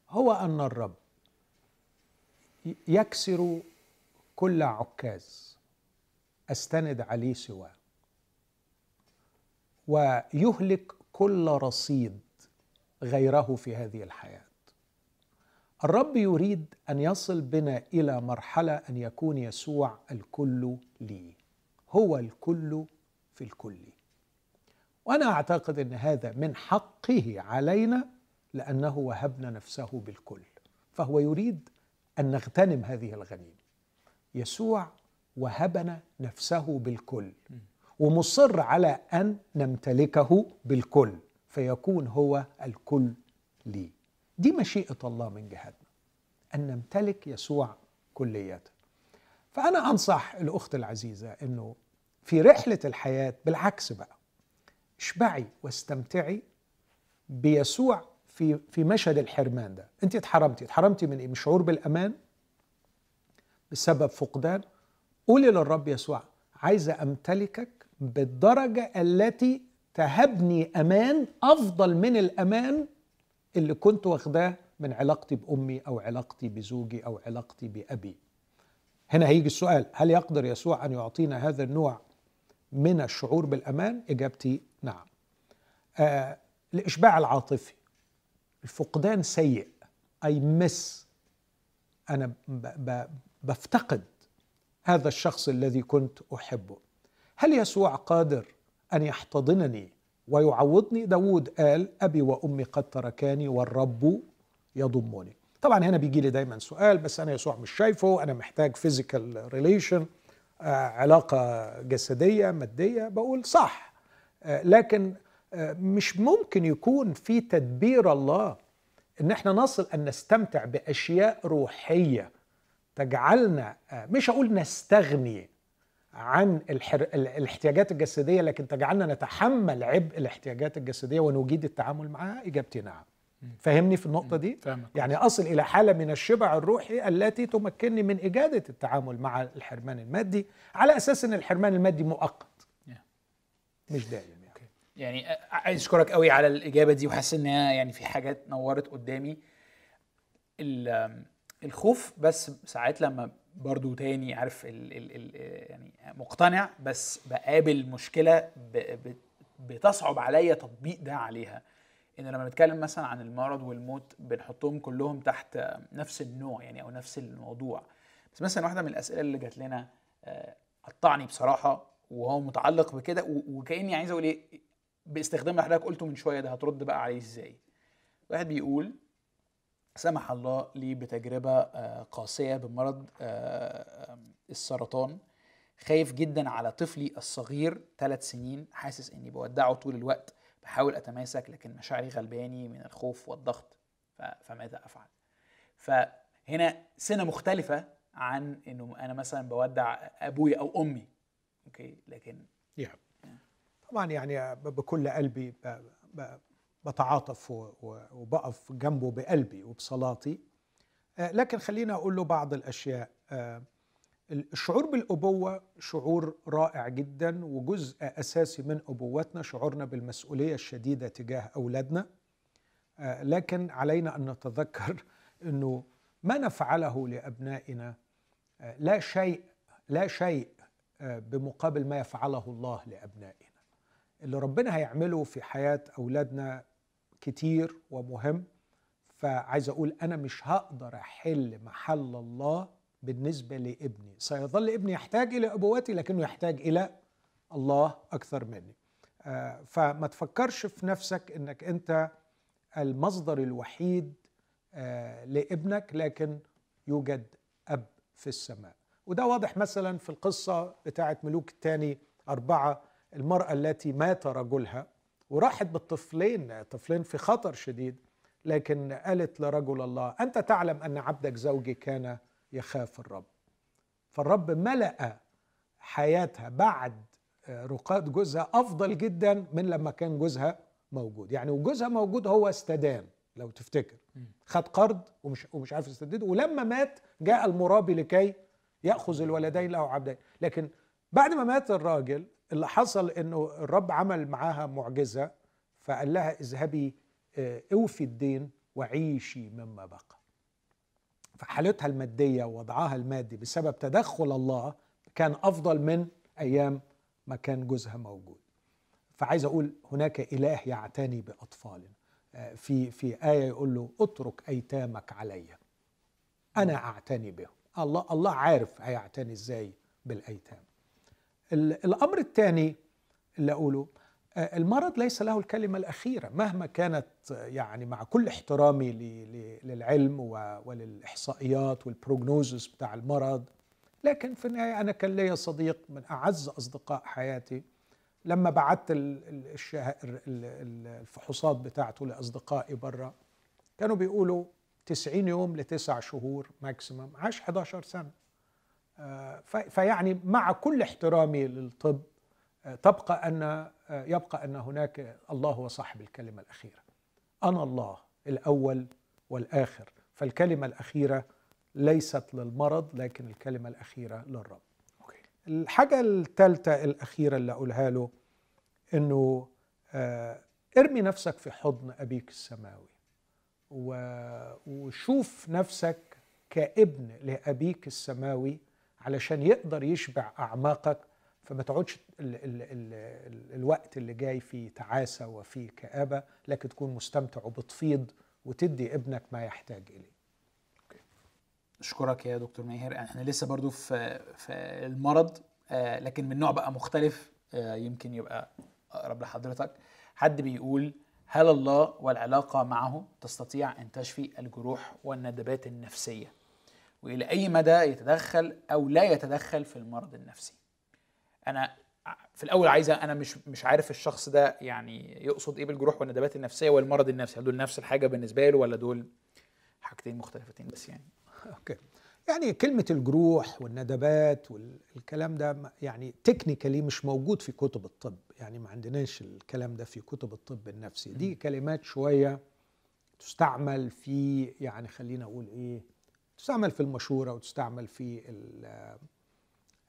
هو أن الرب يكسر كل عكاز أستند عليه سواه ويهلك كل رصيد غيره في هذه الحياة. الرب يريد أن يصل بنا إلى مرحلة أن يكون يسوع الكل لي هو الكل في الكل. وأنا أعتقد إن هذا من حقه علينا لأنه وهبنا نفسه بالكل. فهو يريد أن نغتنم هذه الغنيمة. يسوع وهبنا نفسه بالكل. ومصر على أن نمتلكه بالكل فيكون هو الكل لي. دي مشيئة الله من جهتنا أن نمتلك يسوع كلية فأنا أنصح الأخت العزيزة إنه في رحلة الحياة بالعكس بقى اشبعي واستمتعي بيسوع في في مشهد الحرمان ده. أنت اتحرمتي اتحرمتي من إيه؟ شعور بالأمان؟ بسبب فقدان؟ قولي للرب يسوع عايزه أمتلكك بالدرجة التي تهبني أمان أفضل من الأمان اللي كنت واخداه من علاقتي بأمي أو علاقتي بزوجي أو علاقتي بأبي. هنا هيجي السؤال هل يقدر يسوع أن يعطينا هذا النوع من الشعور بالأمان؟ إجابتي نعم. آه الإشباع العاطفي الفقدان سيء. اي مس ب بفتقد هذا الشخص الذي كنت أحبه. هل يسوع قادر أن يحتضنني ويعوضني؟ داود قال أبي وأمي قد تركاني والرب يضمني. طبعا هنا بيجي لي دايما سؤال بس أنا يسوع مش شايفه أنا محتاج physical relation آه، علاقة جسدية مادية. بقول صح آه، لكن آه، مش ممكن يكون في تدبير الله إن إحنا نصل أن نستمتع بأشياء روحية تجعلنا مش أقول نستغني عن الحر... الاحتياجات الجسدية لكن تجعلنا نتحمل عبء الاحتياجات الجسدية ونجيد التعامل معها إجابتي نعم. فهمني في النقطة دي؟ فهمك. يعني أصل إلى حالة من الشبع الروحي التي تمكنني من إجادة التعامل مع الحرمان المادي على أساس إن الحرمان المادي مؤقت. مش دائم يعني. يعني عايز أشكرك قوي على الإجابة دي وحاسس إن يعني في حاجات نورت قدامي. الخوف بس ساعات لما برضو تاني عارف ال ال ال يعني مقتنع بس بقابل مشكلة بتصعب عليا تطبيق ده عليها. إن لما بنتكلم مثلا عن المرض والموت بنحطهم كلهم تحت نفس النوع يعني أو نفس الموضوع. بس مثلا واحدة من الأسئلة اللي جات لنا آه، قطعني بصراحة وهو متعلق بكده وكأني عايز أقول إيه باستخدام اللي حضرتك قلته من شوية ده هترد بقى عليه إزاي؟ واحد بيقول سمح الله لي بتجربة آه، قاسية بمرض آه، السرطان. خايف جدا على طفلي الصغير ثلاث سنين. حاسس إني بودعه طول الوقت. بحاول أتماسك لكن مشاعري غلباني من الخوف والضغط. فماذا أفعل؟ فهنا سنة مختلفة عن إنه أنا مثلا بودع ابويا أو أمي. أوكي؟ لكن يعني طبعا يعني بكل قلبي بتعاطف وبقف جنبه بقلبي وبصلاتي. آه، لكن خليني أقول له بعض الأشياء. آه، الشعور بالأبوة شعور رائع جدا وجزء أساسي من أبوتنا شعورنا بالمسؤولية الشديدة تجاه أولادنا. آه، لكن علينا أن نتذكر إنه ما نفعله لأبنائنا لا شيء لا شيء بمقابل ما يفعله الله لأبنائنا. اللي ربنا هيعمله في حياة أولادنا كتير ومهم فعايز أقول أنا مش هقدر أحل محل الله بالنسبة لابني. سيظل ابني يحتاج إلى ابوتي لكنه يحتاج إلى الله أكثر مني. آه، فما تفكرش في نفسك إنك أنت المصدر الوحيد آه، لابنك لكن يوجد أب في السماء. وده واضح مثلا في القصة بتاعه ملوك الثاني أربعة المرأة التي مات رجلها وراحت بالطفلين طفلين في خطر شديد لكن قالت لرجل الله أنت تعلم أن عبدك زوجي كان يخاف الرب. فالرب ملأ حياتها بعد آه، رقاد جوزها أفضل جدا من لما كان جوزها موجود. يعني وجوزها موجود هو استدان لو تفتكر. خد قرض ومش ومش عارف يسدده ولما مات جاء المرابي لكي يأخذ الولدين له عبدين. لكن بعد ما مات الراجل اللي حصل إنه الرب عمل معاها معجزة فقال لها اذهبي آه، أوفي الدين وعيشي مما بقى. فحالتها المادية ووضعها المادي بسبب تدخل الله كان أفضل من أيام ما كان جوزها موجود. فعايز أقول هناك إله يعتني باطفالنا آه، في في آية يقول له اترك أيتامك علي. أنا أعتني بهم. الله الله عارف هيعتني إزاي بالأيتام. ال- الأمر الثاني اللي أقوله آه، المرض ليس له الكلمة الأخيرة مهما كانت يعني مع كل احترامي للعلم و- وللإحصائيات والبروجنوزس بتاع المرض لكن في النهاية أنا كان ليا صديق من أعز أصدقاء حياتي لما بعت الفحوصات بتاعته لأصدقائي بره كانوا بيقولوا 90 يوم لتسع شهور ماكسيمم عاش 11 سنة. آه، ف- فيعني مع كل احترامي للطب تبقى أن يبقى أن هناك الله هو صاحب الكلمة الأخيرة. أنا الله الأول والآخر. فالكلمة الأخيرة ليست للمرض لكن الكلمة الأخيرة للرب. أوكي. الحاجة الثالثة الأخيرة اللي أقولها له إنه آه، ارمي نفسك في حضن أبيك السماوي. وشوف نفسك كابن لأبيك السماوي علشان يقدر يشبع أعماقك فما تقعدش ال ال ال ال الوقت اللي جاي فيه تعاسة وفيه كآبة لكن تكون مستمتع وبتفيض وتدي ابنك ما يحتاج إليه. أشكرك يا دكتور ماهر. إحنا لسه برضو في في المرض آه، لكن من نوع بقى مختلف آه، يمكن يبقى أقرب لحضرتك. حد بيقول هل الله والعلاقة معه تستطيع أن تشفي الجروح والندبات النفسية؟ وإلى أي مدى يتدخل أو لا يتدخل في المرض النفسي. أنا في الأول عايزه أنا مش مش عارف الشخص ده يعني يقصد إيه بالجروح والندبات النفسية والمرض النفسي. هل دول نفس الحاجة بالنسبة له ولا دول حاجتين مختلفتين بس يعني؟ (laughs) okay. يعني كلمة الجروح والندبات والكلام ده يعني technically مش موجود في كتب الطب. يعني ما عندناش الكلام ده في كتب الطب النفسي. دي كلمات شوية تستعمل في يعني خلينا أقول إيه تستعمل في المشورة وتستعمل في ال-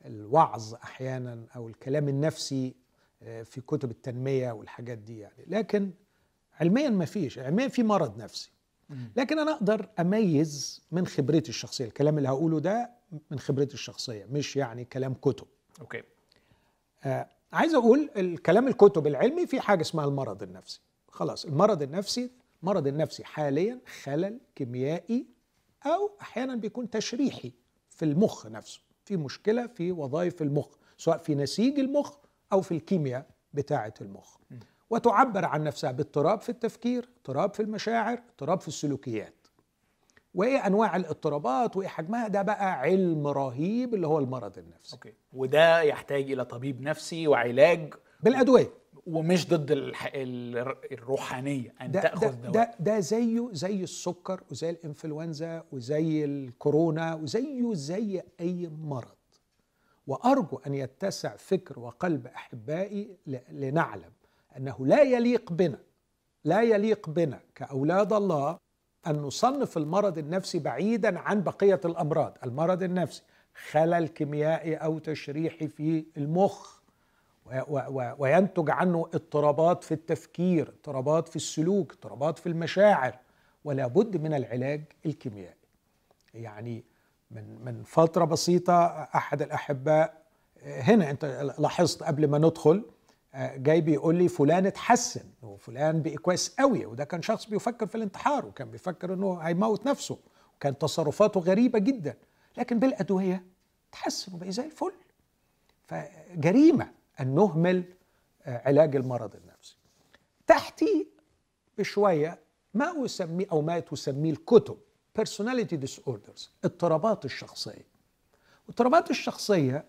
الوعظ أحيانا أو الكلام النفسي آه، في كتب التنمية والحاجات دي يعني. لكن علميا ما فيش. علميا في مرض نفسي. لكن أنا أقدر أميز من خبرتي الشخصية. الكلام اللي هقوله ده من خبرتي الشخصية مش يعني كلام كتب. أوكي. آه عايز أقول الكلام الكتب العلمي في حاجة اسمها المرض النفسي. خلاص المرض النفسي المرض النفسي حاليا خلل كيميائي أو أحيانا بيكون تشريحي في المخ نفسه. في مشكلة في وظائف المخ سواء في نسيج المخ أو في الكيمياء بتاعة المخ. وتعبر عن نفسها باضطراب في التفكير اضطراب في المشاعر اضطراب في السلوكيات. وإيه أنواع الاضطرابات وإيه حجمها؟ ده بقى علم رهيب اللي هو المرض النفسي. أوكي. وده يحتاج إلى طبيب نفسي وعلاج؟ بالأدوية. ومش ضد الروحانية أن ده تأخذ ده, ده ده زيه زي السكر وزي الإنفلونزا وزي الكورونا وزيه زي أي مرض. وأرجو أن يتسع فكر وقلب أحبائي ل- لنعلم أنه لا يليق بنا لا يليق بنا كأولاد الله أن نصنف المرض النفسي بعيدا عن بقية الأمراض. المرض النفسي خلل كيميائي أو تشريحي في المخ. وينتج عنه اضطرابات في التفكير اضطرابات في السلوك اضطرابات في المشاعر ولا بد من العلاج الكيميائي. يعني من من فترة بسيطة أحد الأحباء هنا أنت لاحظت قبل ما ندخل جاي بيقول لي فلان اتحسن وفلان بقي كويس قوي وده كان شخص بيفكر في الانتحار وكان بيفكر إنه هيموت نفسه وكان تصرفاته غريبة جدا لكن بالأدوية تحسن وبقي زي الفل. فجريمة أن نهمل علاج المرض النفسي. تحتي بشوية ما اسميه أو ما تسميه الكتب personality disorders اضطرابات الشخصية. اضطرابات الشخصية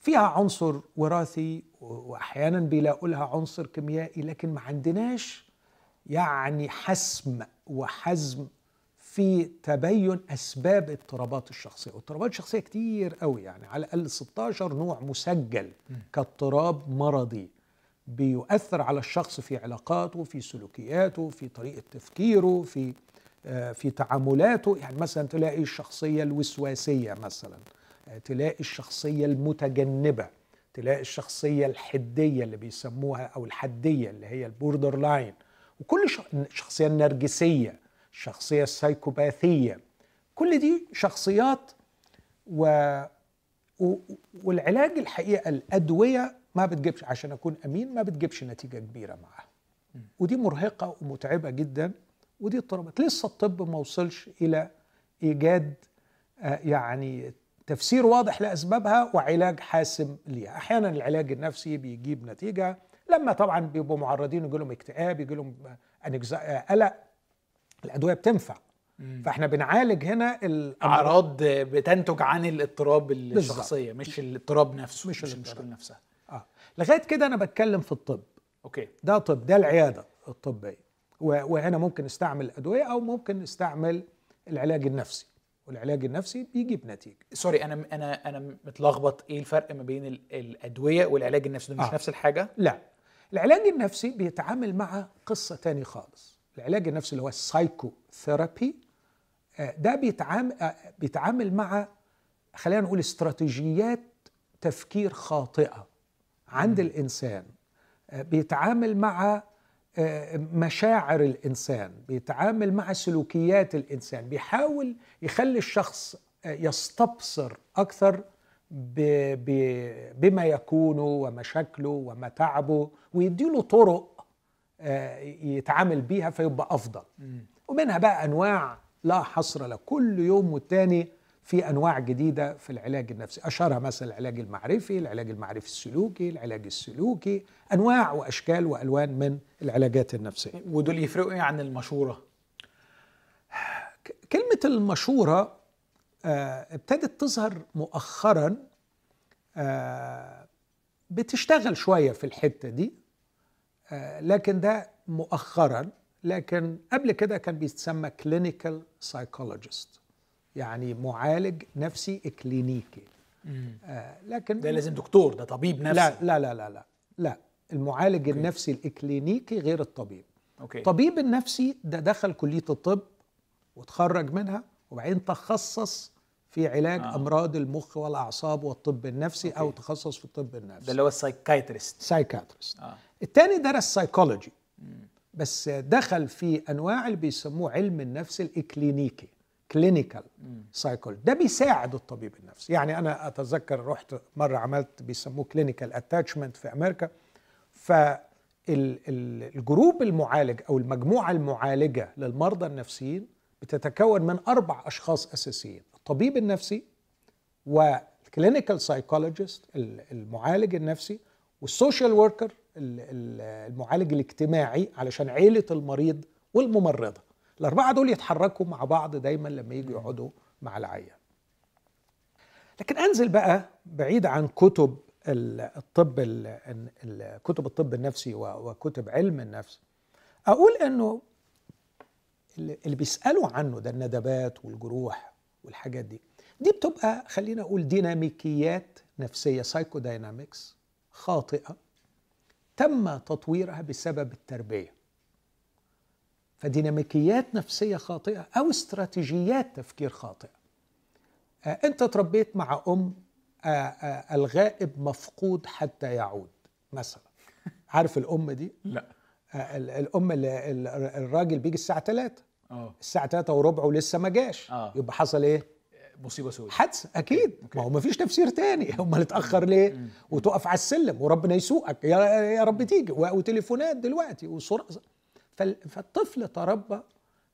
فيها عنصر وراثي وأحيانا بيلاقوا لها عنصر كيميائي لكن ما عندناش يعني حسم وحزم في تبين أسباب اضطرابات الشخصية. واضطرابات الشخصيه كتير قوي يعني. على الأقل 16 نوع مسجل كاضطراب مرضي بيؤثر على الشخص في علاقاته في سلوكياته في طريقة تفكيره في في تعاملاته. يعني مثلا تلاقي الشخصية الوسواسية مثلا تلاقي الشخصية المتجنبة تلاقي الشخصية الحدية اللي بيسموها أو الحدية اللي هي ال borderline. وكل الشخصيه النرجسيه الشخصيه السايكوباثيه كل دي شخصيات و... و... والعلاج الحقيقة الأدوية ما بتجيبش عشان أكون أمين ما بتجيبش نتيجة كبيرة معاها. ودي مرهقة ومتعبة جدا ودي اضطرابات لسه الطب ما وصلش إلى إيجاد يعني تفسير واضح لأسبابها وعلاج حاسم ليها. أحيانا العلاج النفسي بيجيب نتيجة لما طبعا بيبقوا معرضين يجي لهم اكتئاب يجي لهم قلق. الأدوية بتنفع. فإحنا بنعالج هنا أعراض بتنتج عن الاضطراب الشخصية مش الاضطراب نفسه مش, مش المشكلة. نفسها. آه. لغاية كده أنا بتكلم في الطب. okay. ده طب ده العيادة الطبية. وهنا ممكن نستعمل أدوية أو ممكن نستعمل العلاج النفسي. والعلاج النفسي بيجيب نتيجة. sorry أنا أنا أنا متلخبط. إيه الفرق ما بين الأدوية والعلاج النفسي؟ ده مش آه. نفس الحاجة؟ لا. العلاج النفسي بيتعامل مع قصة تاني خالص. العلاج النفسي اللي هو ال psychotherapy ده بيتعامل بيتعامل مع خلينا نقول استراتيجيات تفكير خاطئة عند الإنسان بيتعامل مع مشاعر الإنسان بيتعامل مع سلوكيات الإنسان بيحاول يخلي الشخص يستبصر أكثر بما يكونه ومشاكله ومتاعبه ويديله طرق يتعامل بيها فيبقى أفضل. ومنها بقى أنواع لا حصر له كل يوم والتاني في أنواع جديدة في العلاج النفسي. أشهرها مثلا العلاج المعرفي العلاج المعرفي السلوكي العلاج السلوكي أنواع وأشكال وألوان من العلاجات النفسية. ودول يفرقوا إيه عن المشورة؟ كلمة المشورة آه ابتدت تظهر مؤخرا آه بتشتغل شوية في الحتة دي. آه لكن ده مؤخرا لكن قبل كده كان بيتسمى clinical psychologist يعني معالج نفسي اكلينيكي آه لكن ده لازم دكتور ده طبيب نفسي لا لا لا لا لا, لا. المعالج okay. النفسي الاكلينيكي غير الطبيب okay. الطبيب النفسي ده دخل كلية الطب وتخرج منها وبعدين تخصص في علاج آه. أمراض المخ والأعصاب والطب النفسي okay. أو تخصص في الطب النفسي ده اللي هو ال psychiatrist psychiatrist آه. الثاني درس سايكولوجي بس دخل في أنواع اللي بيسموه علم النفس الإكلينيكي clinical psychol ده بيساعد الطبيب النفسي. يعني أنا أتذكر رحت مرة عملت بيسموه clinical attachment في أمريكا. فال group المعالج أو المجموعة المعالجة للمرضى النفسيين بتتكون من أربع أشخاص أساسيين الطبيب النفسي وال clinical psychologist المعالج النفسي وال social worker المعالج الاجتماعي علشان عيلة المريض والممرضة. الأربعة دول يتحركوا مع بعض دايما لما يجوا يقعدوا مع العيان لكن أنزل بقى بعيد عن كتب الطب كتب الطب النفسي وكتب علم النفس. أقول إنه اللي بيسألوا عنه ده الندبات والجروح والحاجات دي دي بتبقى خلينا أقول ديناميكيات نفسية psychodynamics خاطئة. تم تطويرها بسبب التربية. فديناميكيات نفسية خاطئة أو استراتيجيات تفكير خاطئة. آه، أنت تربيت مع أم آه، آه، الغائب مفقود حتى يعود مثلا. عارف الأم دي؟ (laughs) لا. الأم اللي الراجل بيجي الساعة 3 آه. الساعة 3 وربع ولسه ما جاش. يبقى حصل إيه؟ مصيبة سوداء. حادثة أكيد. ما هو ما فيش تفسير تاني. (laughs) امال اتأخر ليه؟ وتقف على السلم وربنا يسوقك. يا يا رب تيجي. وتليفونات دلوقتي وسرعه فالطفل تربى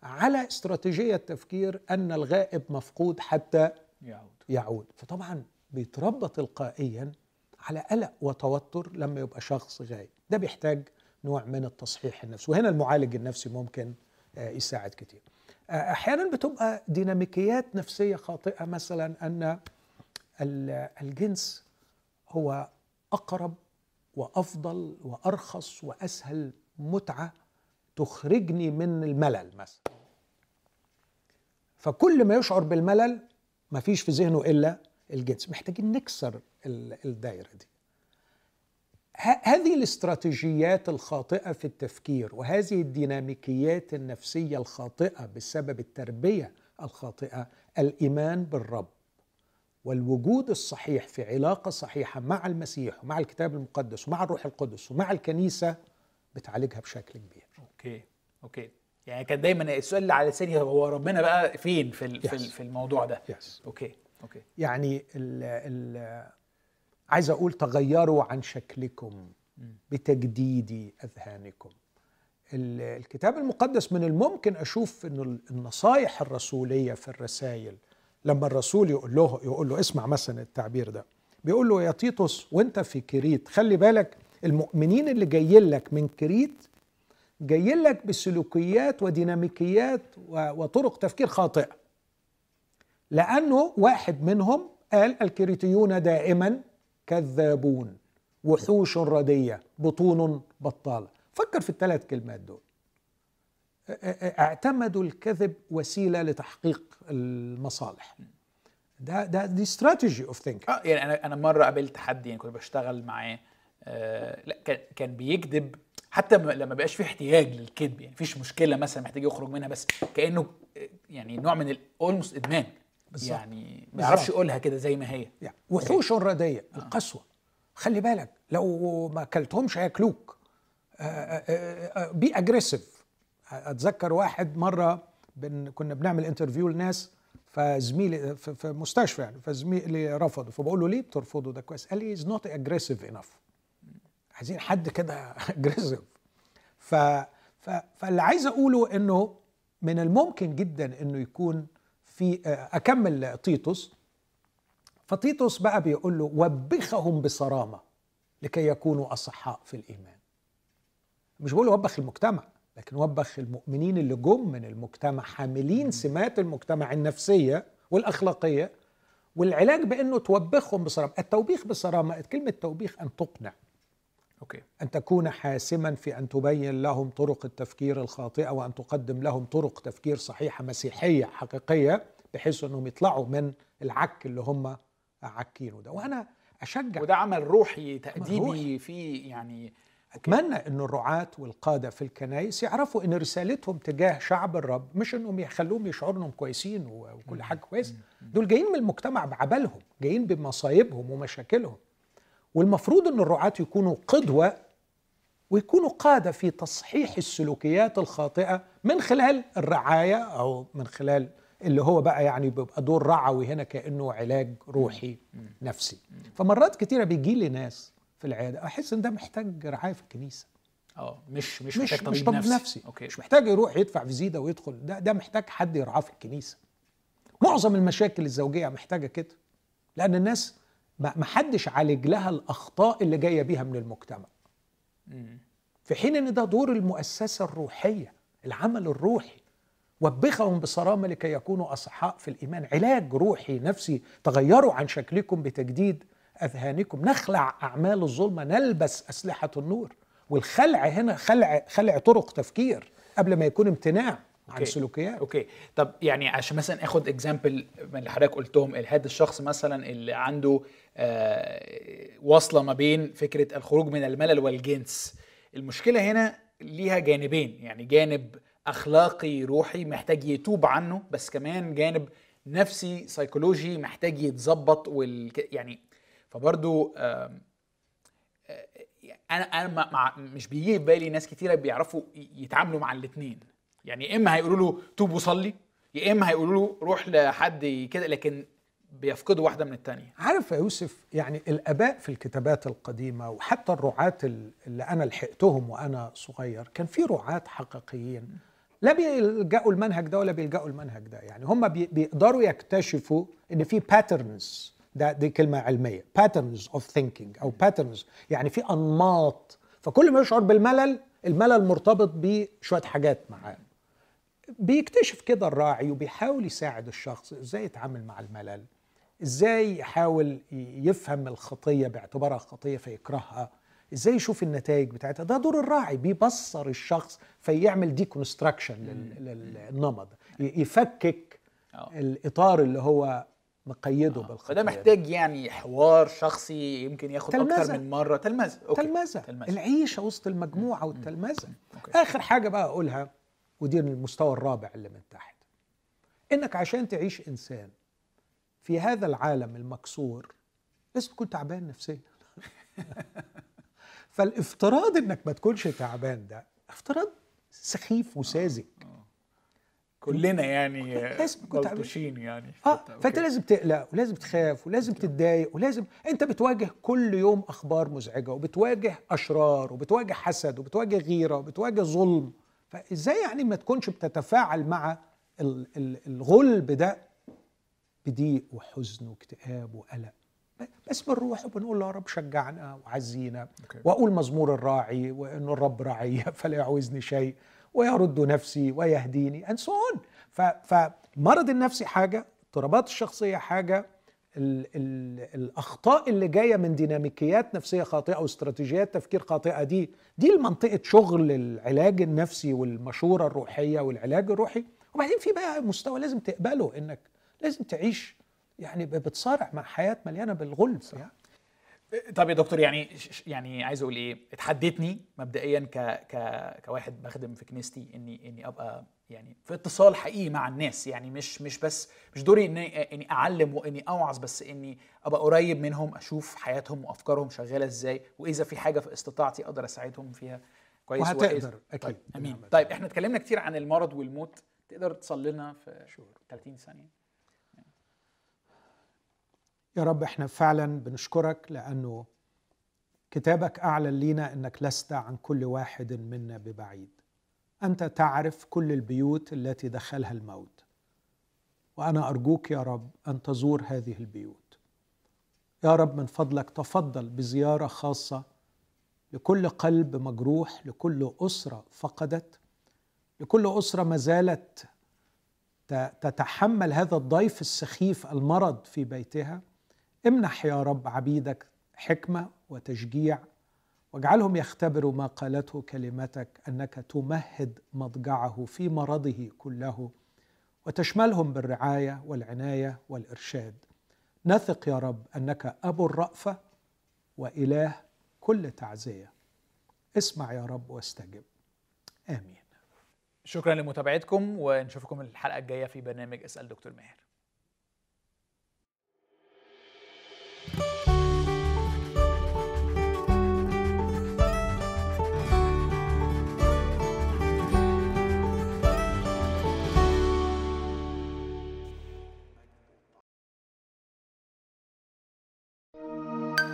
على استراتيجية تفكير أن الغائب مفقود حتى يعود. يعود. فطبعا بيتربى تلقائيا على قلق وتوتر لما يبقى شخص غايب ده بيحتاج نوع من التصحيح النفسي. وهنا المعالج النفسي ممكن آه، يساعد كتير. أحيانا بتبقى ديناميكيات نفسية خاطئة مثلا أن الجنس هو أقرب وأفضل وأرخص وأسهل متعة تخرجني من الملل مثلا. فكل ما يشعر بالملل ما فيش في ذهنه إلا الجنس. محتاجين نكسر الدايرة دي. هذه الاستراتيجيات الخاطئة في التفكير وهذه الديناميكيات النفسية الخاطئة بسبب التربية الخاطئة الإيمان بالرب والوجود الصحيح في علاقة صحيحة مع المسيح ومع الكتاب المقدس ومع الروح القدس ومع الكنيسة بتعالجها بشكل كبير. okay okay يعني كان دايما السؤال اللي على لساني هو ربنا بقى فين في. في الموضوع ده؟ yes. okay okay يعني ال ال عايز أقول تغيروا عن شكلكم بتجديد أذهانكم. الكتاب المقدس من الممكن أشوف إنه النصائح الرسولية في الرسائل لما الرسول يقول له يقول له اسمع مثلا التعبير ده بيقول له يا تيتوس وأنت في كريت خلي بالك المؤمنين اللي جايين لك من كريت جايين لك بسلوكيات وديناميكيات وطرق تفكير خاطئه لأنه واحد منهم قال الكريتيون دائما كذابون وحوش ردية بطون بطالة. فكر في الثلاث كلمات دول. اعتمدوا الكذب وسيلة لتحقيق المصالح. ده ده دي strategy of thinking آه يعني أنا أنا مرة قابلت حد يعني كنت بشتغل معاه آه لا كان كان بيكذب حتى لما بقاش في احتياج للكذب يعني مفيش مشكلة مثلا محتاج يخرج منها بس كأنه يعني نوع من ال almost إدمان. بالزبط. يعني ما يعرفش يقولها كده زي ما هي. يعني وحوش رديه آه. القسوة. خلي بالك لو ما أكلتهمش هياكلوك. be aggressive أتذكر واحد مرة بن كنا بنعمل interview لناس فزميلي في مستشفى يعني فزميلي رفضه. فبقول له ليه بترفضه ده كويس؟ قال لي is not aggressive enough عايزين حد كده (laughs) aggressive ف فاللي عايز أقوله إنه من الممكن جدا إنه يكون في آه، أكمل تيتوس. فتيتوس بقى بيقول له وبخهم بصرامة لكي يكونوا أصحاء في الإيمان. مش بقول وبخ المجتمع لكن وبخ المؤمنين اللي جم من المجتمع حاملين سمات المجتمع النفسية والأخلاقية والعلاج بأنه توبخهم بصرامة. التوبيخ بصرامة كلمة توبيخ أن تقنع. أوكي. أن تكون حاسما في أن تبين لهم طرق التفكير الخاطئة وأن تقدم لهم طرق تفكير صحيحة مسيحية حقيقية بحيث أنهم يطلعوا من العك اللي هم عكينه ده. وأنا أشجع. وده عمل روحي تأديبي في يعني أتمنى أن الرعاة والقادة في الكنائس يعرفوا أن رسالتهم تجاه شعب الرب مش أنهم يخلوهم يشعروا أنهم كويسين وكل حاجة كويسة دول جايين من المجتمع بعبلهم جايين بمصايبهم ومشاكلهم. والمفروض إن الرعاة يكونوا قدوة ويكونوا قادة في تصحيح السلوكيات الخاطئة من خلال الرعاية أو من خلال اللي هو بقى يعني بيبقى دور رعوي هنا كأنه علاج روحي نفسي. فمرات كتيرة بيجي لي ناس في العيادة أحس إن ده محتاج رعاية في الكنيسة. آه مش مش محتاج مش طبيب طبيب نفسي, نفسي. okay. مش محتاج يروح يدفع فيزيتا ويدخل. ده ده محتاج حد يرعاه في الكنيسة. معظم المشاكل الزوجية محتاجة كده. لأن الناس ما حدش عالج لها الأخطاء اللي جاية بيها من المجتمع. في حين إن ده دور المؤسسة الروحية العمل الروحي وبخهم بصرامة لكي يكونوا أصحاء في الإيمان. علاج روحي نفسي تغيروا عن شكلكم بتجديد أذهانكم. نخلع أعمال الظلمة نلبس أسلحة النور. والخلع هنا خلع خلع طرق تفكير قبل ما يكون امتناع. عن okay. سلوكيات. okay. طب يعني عشان مثلا آخد example من اللي حضرتك قلتهم هذا الشخص مثلا اللي عنده آه واصله ما بين فكرة الخروج من الملل والجنس. المشكلة هنا ليها جانبين. يعني جانب أخلاقي روحي محتاج يتوب عنه بس كمان جانب نفسي سيكولوجي محتاج يتظبط وال يعني فبرضو آه، أنا أنا مع- مع مش بيجي في بالي ناس كتيرة بيعرفوا يتعاملوا مع الاثنين يعني يا إما هيقولوا له توب وصلي يا إما هيقولوا له روح لحد كده لكن بيفقدوا واحدة من الثانية عارف يا يوسف يعني الأباء في الكتابات القديمة وحتى الرعاة ال- اللي أنا لحقتهم وأنا صغير كان في رعاة حقيقيين لا بيلجأوا المنهج ده ولا بيلجأوا المنهج ده. يعني هم بي- بيقدروا يكتشفوا إن في patterns ده دي كلمة علمية patterns of thinking أو patterns يعني في أنماط. فكل ما يشعر بالملل الملل مرتبط بشوية حاجات معاه. بيكتشف كده الراعي وبيحاول يساعد الشخص إزاي يتعامل مع الملل إزاي يحاول يفهم الخطية باعتبارها خطية فيكرهها إزاي يشوف النتائج بتاعتها. ده دور الراعي بيبصر الشخص فيعمل دي كونستراكشن للنمط يفكك آه. الإطار اللي هو مقيده بالخطية فده محتاج يعني حوار شخصي يمكن ياخد تلمذة. أكتر من مرة. تلمذة. تلمذة. العيشة وسط المجموعة والتلمذة. آخر حاجة بقى أقولها ودي المستوى الرابع اللي من تحت. إنك عشان تعيش إنسان في هذا العالم المكسور لازم تكون تعبان نفسيا. (laughs) فالافتراض إنك ما تكونش تعبان ده افتراض سخيف وساذج. كلنا يعني لازم. ملطوشين يعني. آه. فأنت لازم تقلق ولازم تخاف ولازم تتضايق ولازم أنت بتواجه كل يوم أخبار مزعجة وبتواجه أشرار وبتواجه حسد وبتواجه غيرة وبتواجه ظلم. فإزاي يعني ما تكونش بتتفاعل مع ال- ال- الغلب ده بضيق وحزن واكتئاب وقلق بس بنروح وبنقول يا رب شجعنا وعزينا أوكي. وأقول مزمور الراعي وان الرب راعي (laughs) فلا يعوزني شيء ويرد نفسي ويهديني and so on ف- فالمرض النفسي حاجة اضطرابات الشخصية حاجة ال ال الأخطاء اللي جاية من ديناميكيات نفسية خاطئة واستراتيجيات تفكير خاطئة دي دي المنطقة شغل العلاج النفسي والمشورة الروحية والعلاج الروحي. وبعدين في بقى مستوى لازم تقبله إنك لازم تعيش يعني بتصارع مع حياة مليانة بالغلب يعني. طب يا دكتور يعني يعني عايز أقول إيه؟ اتحديتني مبدئيا ك ك كواحد بخدم في كنيستي إني إني أبقى يعني في اتصال حقيقي مع الناس يعني مش مش بس مش دوري إني إني أعلم وإني أوعظ بس إني أبقى قريب منهم أشوف حياتهم وأفكارهم شغالة إزاي وإذا في حاجة في استطاعتي أقدر أساعدهم فيها كويس وهتقدر، وإذا- أكيد. طيب امين بنعمة طيب إحنا اتكلمنا كتير عن المرض والموت تقدر تصلي لنا في 30 ثانية. يا رب إحنا فعلا بنشكرك لأنه كتابك أعلن لينا إنك لست عن كل واحد منا ببعيد. أنت تعرف كل البيوت التي دخلها الموت. وأنا أرجوك يا رب أن تزور هذه البيوت. يا رب من فضلك تفضل بزيارة خاصة لكل قلب مجروح لكل أسرة فقدت لكل أسرة ما زالت تتحمل هذا الضيف السخيف المرض في بيتها. امنح يا رب عبيدك حكمة وتشجيع واجعلهم يختبروا ما قالته كلمتك أنك تمهد مضجعه في مرضه كله وتشملهم بالرعاية والعناية والإرشاد. نثق يا رب أنك أبو الرأفة وإله كل تعزية. اسمع يا رب واستجب. آمين. شكرا لمتابعتكم ونشوفكم الحلقة الجاية في برنامج أسأل دكتور ماهر.